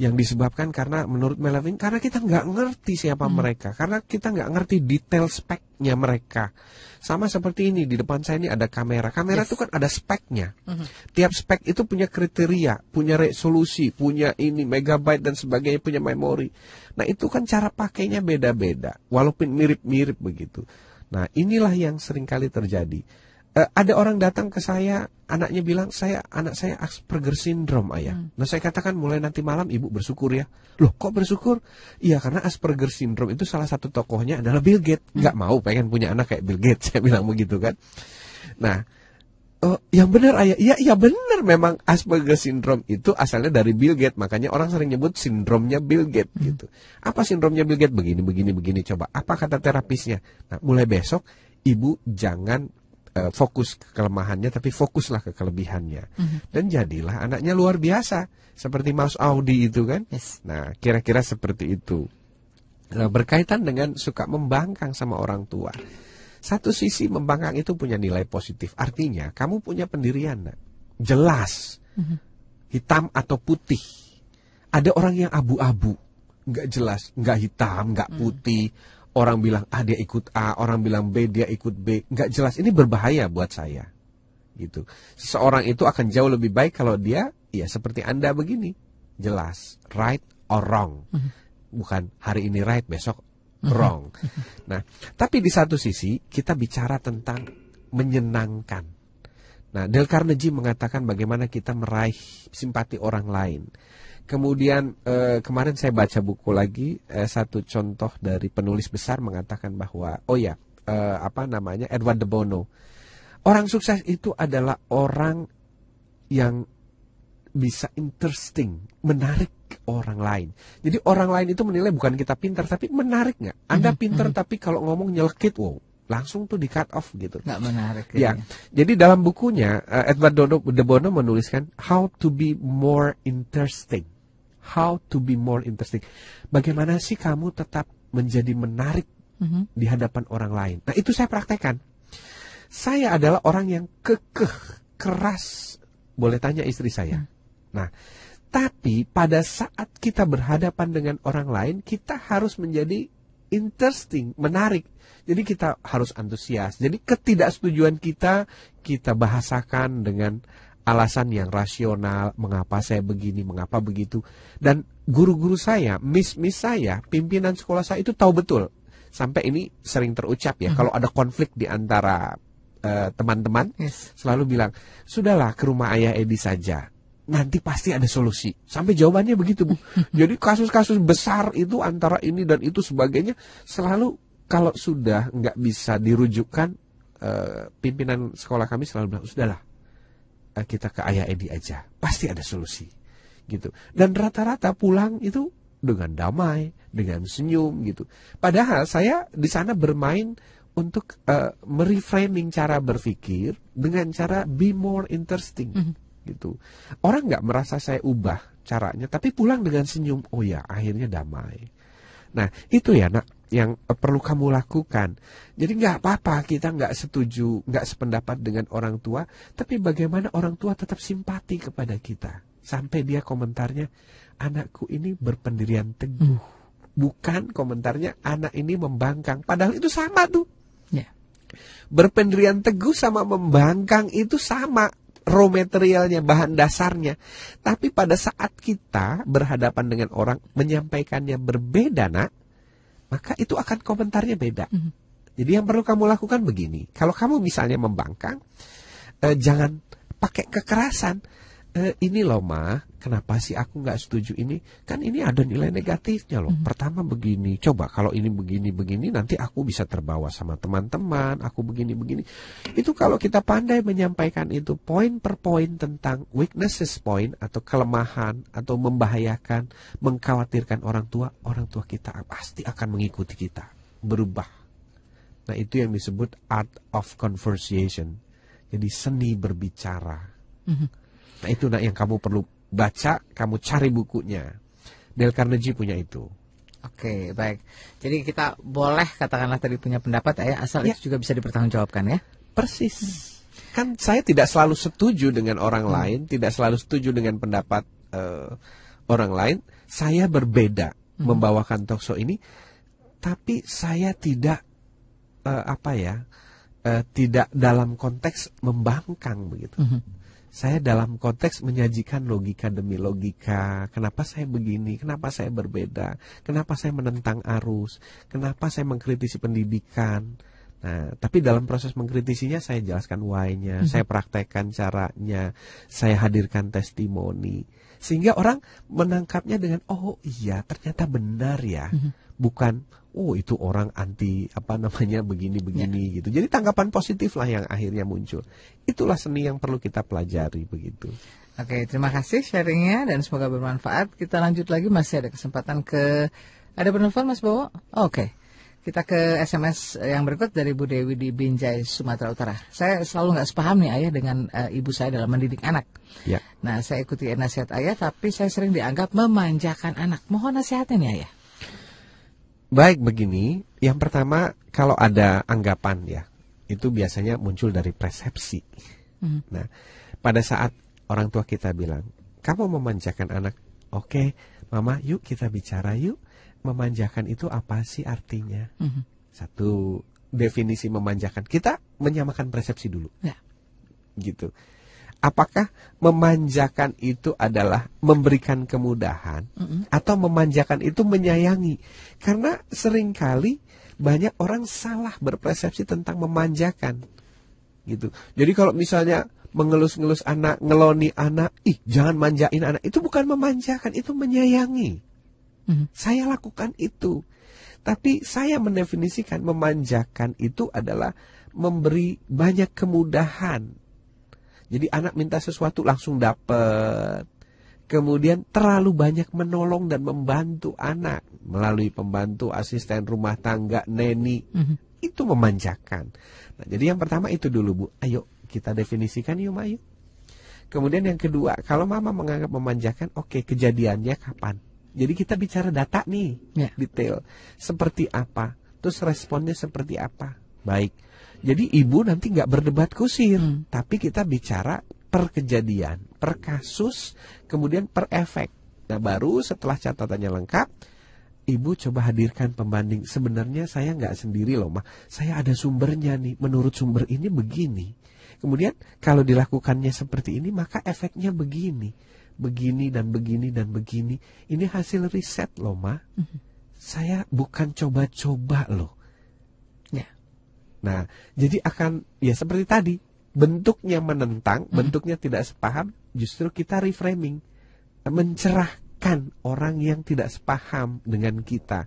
yang disebabkan karena menurut Melvin karena kita nggak ngerti siapa hmm. mereka karena kita nggak ngerti detail speknya mereka sama seperti ini di depan saya ini ada kamera kamera yes. itu kan ada speknya hmm. tiap spek itu punya kriteria punya resolusi punya ini megabyte dan sebagainya punya memori nah itu kan cara pakainya beda-beda walaupun mirip-mirip begitu nah inilah yang sering kali terjadi uh, ada orang datang ke saya, anaknya bilang saya anak saya Asperger syndrome ayah. Hmm. Nah saya katakan mulai nanti malam ibu bersyukur ya. Loh kok bersyukur? Iya karena Asperger syndrome itu salah satu tokohnya adalah Bill Gates. Hmm. Nggak mau pengen punya anak kayak Bill Gates saya bilang begitu kan. Nah Oh, yang benar ayah, iya iya benar memang Asperger syndrome itu asalnya dari Bill Gates, makanya orang sering nyebut sindromnya Bill Gates hmm. gitu. Apa sindromnya Bill Gates? Begini begini begini coba. Apa kata terapisnya? Nah, mulai besok ibu jangan uh, fokus ke kelemahannya tapi fokuslah ke kelebihannya mm-hmm. dan jadilah anaknya luar biasa seperti Mas Audi itu kan yes. nah kira-kira seperti itu nah, berkaitan dengan suka membangkang sama orang tua satu sisi membangkang itu punya nilai positif artinya kamu punya pendirian nak. jelas mm-hmm. hitam atau putih ada orang yang abu-abu nggak jelas nggak hitam nggak mhm. putih mm orang bilang A dia ikut A, orang bilang B dia ikut B, nggak jelas. Ini berbahaya buat saya. Gitu. Seseorang itu akan jauh lebih baik kalau dia ya seperti Anda begini. Jelas, right or wrong. Mhm. Bukan hari ini right, besok wrong. Nah, tapi di satu sisi kita bicara tentang menyenangkan. Nah, Del Carnegie mengatakan bagaimana kita meraih simpati orang lain. Kemudian eh, kemarin saya baca buku lagi eh, satu contoh dari penulis besar mengatakan bahwa oh ya eh, apa namanya Edward de Bono orang sukses itu adalah orang yang bisa interesting, menarik orang lain. Jadi orang lain itu menilai bukan kita pintar tapi menarik nggak? Anda mhm, pintar mm -hmm. tapi kalau ngomong nyelkit, wow, langsung tuh di cut off gitu. Nggak menarik. Ya. Jadi dalam bukunya uh, Edward de Bono menuliskan How to be more interesting. How to be more interesting. Bagaimana sih kamu tetap menjadi menarik mm-hmm. di hadapan orang lain? Nah, itu saya praktekkan. Saya adalah orang yang kekeh, keras. Boleh tanya istri saya. Mm. Nah, tapi pada saat kita berhadapan dengan orang lain, kita harus menjadi interesting, menarik. Jadi kita harus antusias. Jadi ketidaksetujuan kita kita bahasakan dengan alasan yang rasional, mengapa saya begini, mengapa begitu. Dan guru-guru saya, miss-miss saya, pimpinan sekolah saya itu tahu betul. Sampai ini sering terucap ya, mm -hmm. kalau ada konflik di antara eh, teman-teman, uh, yes. selalu bilang, sudahlah ke rumah ayah Edi saja. Nanti pasti ada solusi. Sampai jawabannya begitu, Bu. Jadi kasus-kasus besar itu antara ini dan itu sebagainya selalu kalau sudah nggak bisa dirujukkan, uh, pimpinan sekolah kami selalu bilang, sudahlah kita ke ayah Edi aja, pasti ada solusi. Gitu. Dan rata-rata pulang itu dengan damai, dengan senyum gitu. Padahal saya di sana bermain untuk uh, mereframing cara berpikir dengan cara be more interesting mm -hmm. gitu. Orang nggak merasa saya ubah caranya, tapi pulang dengan senyum. Oh ya, akhirnya damai. Nah itu ya nak yang perlu kamu lakukan. Jadi nggak apa-apa kita nggak setuju, nggak sependapat dengan orang tua, tapi bagaimana orang tua tetap simpati kepada kita. Sampai dia komentarnya, anakku ini berpendirian teguh. Hmm. Bukan komentarnya anak ini membangkang. Padahal itu sama tuh. Yeah. Berpendirian teguh sama membangkang itu sama. raw materialnya, bahan dasarnya. Tapi pada saat kita berhadapan dengan orang menyampaikannya berbeda, nak, maka itu akan komentarnya beda. Mhm. Jadi yang perlu kamu lakukan begini. Kalau kamu misalnya membangkang, eh, jangan pakai kekerasan. Eh, ini loh ma, kenapa sih aku nggak setuju ini? Kan ini ada nilai negatifnya loh. Pertama begini, coba kalau ini begini begini, nanti aku bisa terbawa sama teman-teman. Aku begini begini. Itu kalau kita pandai menyampaikan itu poin per poin tentang weaknesses point atau kelemahan atau membahayakan, mengkhawatirkan orang tua, orang tua kita pasti akan mengikuti kita, berubah. Nah itu yang disebut art of conversation. Jadi seni berbicara. Mhm. Nah itu nak yang kamu perlu baca, kamu cari bukunya. Dale Carnegie punya itu. Oke, baik. Jadi kita boleh katakanlah tadi punya pendapat ya, asal Ya. itu juga bisa dipertanggungjawabkan ya. Persis. Kan saya tidak selalu setuju dengan orang lain, tidak selalu setuju dengan pendapat eh, orang lain. Saya berbeda membawakan talkshow ini, tapi saya tidak eh, apa ya, eh, tidak dalam konteks membangkang begitu. Mhm. Saya dalam konteks menyajikan logika demi logika. Kenapa saya begini? Kenapa saya berbeda? Kenapa saya menentang arus? Kenapa saya mengkritisi pendidikan? Nah, tapi dalam proses mengkritisinya saya jelaskan why-nya, saya praktekkan caranya, saya hadirkan testimoni. Sehingga orang menangkapnya dengan oh iya ternyata benar ya. Bukan oh itu orang anti apa namanya begini-begini gitu. Jadi tanggapan positif lah yang akhirnya muncul. Itulah seni yang perlu kita pelajari begitu. Oke, terima kasih sharingnya dan semoga bermanfaat. Kita lanjut lagi masih ada kesempatan ke ada penelpon Mas Bowo? Oke. Kita ke SMS yang berikut dari Bu Dewi di Binjai, Sumatera Utara. Saya selalu nggak sepaham nih ayah dengan eh, ibu saya dalam mendidik anak. Ya. Nah, saya ikuti nasihat ayah, tapi saya sering dianggap memanjakan anak. Mohon nasihatnya nih ayah. Baik begini, yang pertama kalau ada anggapan ya, itu biasanya muncul dari persepsi. Hmm. Nah, pada saat orang tua kita bilang, kamu memanjakan anak, oke, mama, yuk kita bicara yuk. Memanjakan itu apa sih artinya? Mhm. Satu definisi memanjakan, kita menyamakan persepsi dulu, Ya. gitu. Apakah memanjakan itu adalah memberikan kemudahan Mhm. atau memanjakan itu menyayangi? Karena sering kali banyak orang salah berpersepsi tentang memanjakan. Gitu. Jadi kalau misalnya mengelus-ngelus anak, ngeloni anak, ih jangan manjain anak, itu bukan memanjakan, itu menyayangi. Mhm. Saya lakukan itu. Tapi saya mendefinisikan memanjakan itu adalah memberi banyak kemudahan. Jadi anak minta sesuatu langsung dapat. Kemudian terlalu banyak menolong dan membantu anak melalui pembantu asisten rumah tangga, neni. Mhm. Itu memanjakan. Nah, jadi yang pertama itu dulu Bu. Ayo kita definisikan yuk Ayu. Kemudian yang kedua, kalau mama menganggap memanjakan, oke kejadiannya kapan? Jadi kita bicara data nih, Ya. detail. Seperti apa? Terus responnya seperti apa? Baik. Jadi ibu nanti nggak berdebat kusir, Hmm. tapi kita bicara per kejadian, per kasus, kemudian per efek. Nah baru setelah catatannya lengkap, ibu coba hadirkan pembanding. Sebenarnya saya nggak sendiri loh, mah. Saya ada sumbernya nih. Menurut sumber ini begini. Kemudian kalau dilakukannya seperti ini, maka efeknya begini, begini dan begini dan begini. Ini hasil riset loh, mah. Saya bukan coba-coba loh. Ya. Nah, jadi akan ya seperti tadi, bentuknya menentang, bentuknya tidak sepaham, justru kita reframing, mencerahkan orang yang tidak sepaham dengan kita.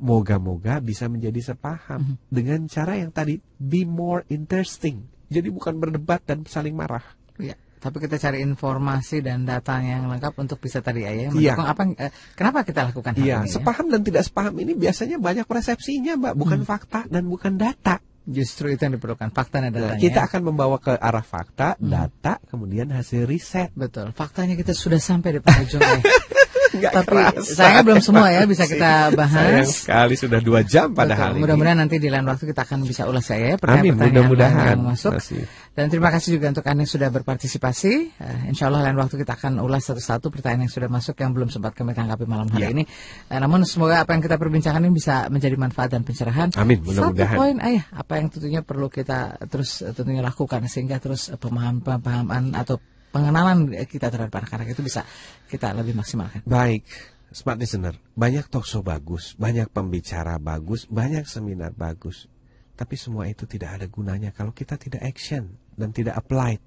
Moga-moga bisa menjadi sepaham dengan cara yang tadi be more interesting. Jadi bukan berdebat dan saling marah. Ya, tapi kita cari informasi dan datanya yang lengkap untuk bisa tadi ayah Iya. mendukung apa eh, kenapa kita lakukan hal Iya, ini ya? sepaham dan tidak sepaham ini biasanya banyak persepsinya, Mbak, bukan fakta dan bukan data. Justru itu yang diperlukan fakta dan Nah, datanya. kita akan membawa ke arah fakta, data, kemudian hasil riset. betul. Faktanya kita sudah sampai di penghujung Nggak Tapi kerasa. sayangnya belum semua ya bisa kita Sayang bahas. sekali sudah dua jam padahal. Mudah-mudahan nanti di lain waktu kita akan bisa ulas ya Amin, pertanyaan-pertanyaan mudah-mudahan. yang masuk. Masih. Dan terima kasih juga untuk Anda yang sudah berpartisipasi. Eh, insya Allah lain waktu kita akan ulas satu-satu pertanyaan yang sudah masuk yang belum sempat kami tanggapi malam hari Ya. ini. Eh, namun semoga apa yang kita perbincangkan ini bisa menjadi manfaat dan pencerahan. Amin, Satu mudah-mudahan. poin ayah apa yang tentunya perlu kita terus eh, tentunya lakukan sehingga terus eh, pemahaman-pemahaman atau pengenalan kita terhadap anak-anak itu bisa kita lebih maksimalkan. Baik, smart listener, banyak talkshow bagus, banyak pembicara bagus, banyak seminar bagus. Tapi semua itu tidak ada gunanya kalau kita tidak action dan tidak applied.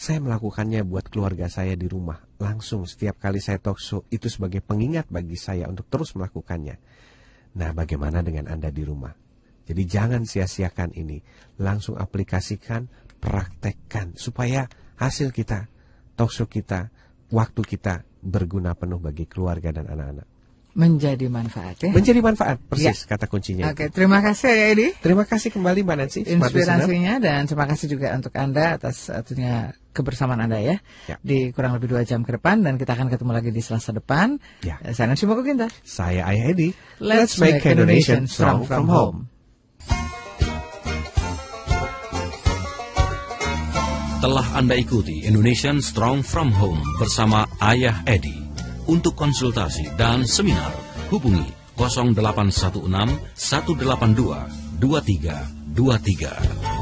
Saya melakukannya buat keluarga saya di rumah. Langsung setiap kali saya talkshow itu sebagai pengingat bagi saya untuk terus melakukannya. Nah, bagaimana dengan Anda di rumah? Jadi jangan sia-siakan ini. Langsung aplikasikan, praktekkan supaya hasil kita, talkshow kita, waktu kita berguna penuh bagi keluarga dan anak-anak. Menjadi manfaat ya. Menjadi manfaat, persis kata kuncinya. Oke, terima kasih ya Edi. Terima kasih kembali Mbak Nancy. Inspirasinya dan terima kasih juga untuk Anda atas tentunya kebersamaan Anda ya, Ya. di kurang lebih dua jam ke depan dan kita akan ketemu lagi di Selasa depan. Ya. Eh, Saya Nancy Mokoginta. Saya Ayah Edi. Let's, make Indonesia strong from home. Telah Anda ikuti Indonesian Strong From Home bersama Ayah Edi. Untuk konsultasi dan seminar, hubungi 0816 182 2323.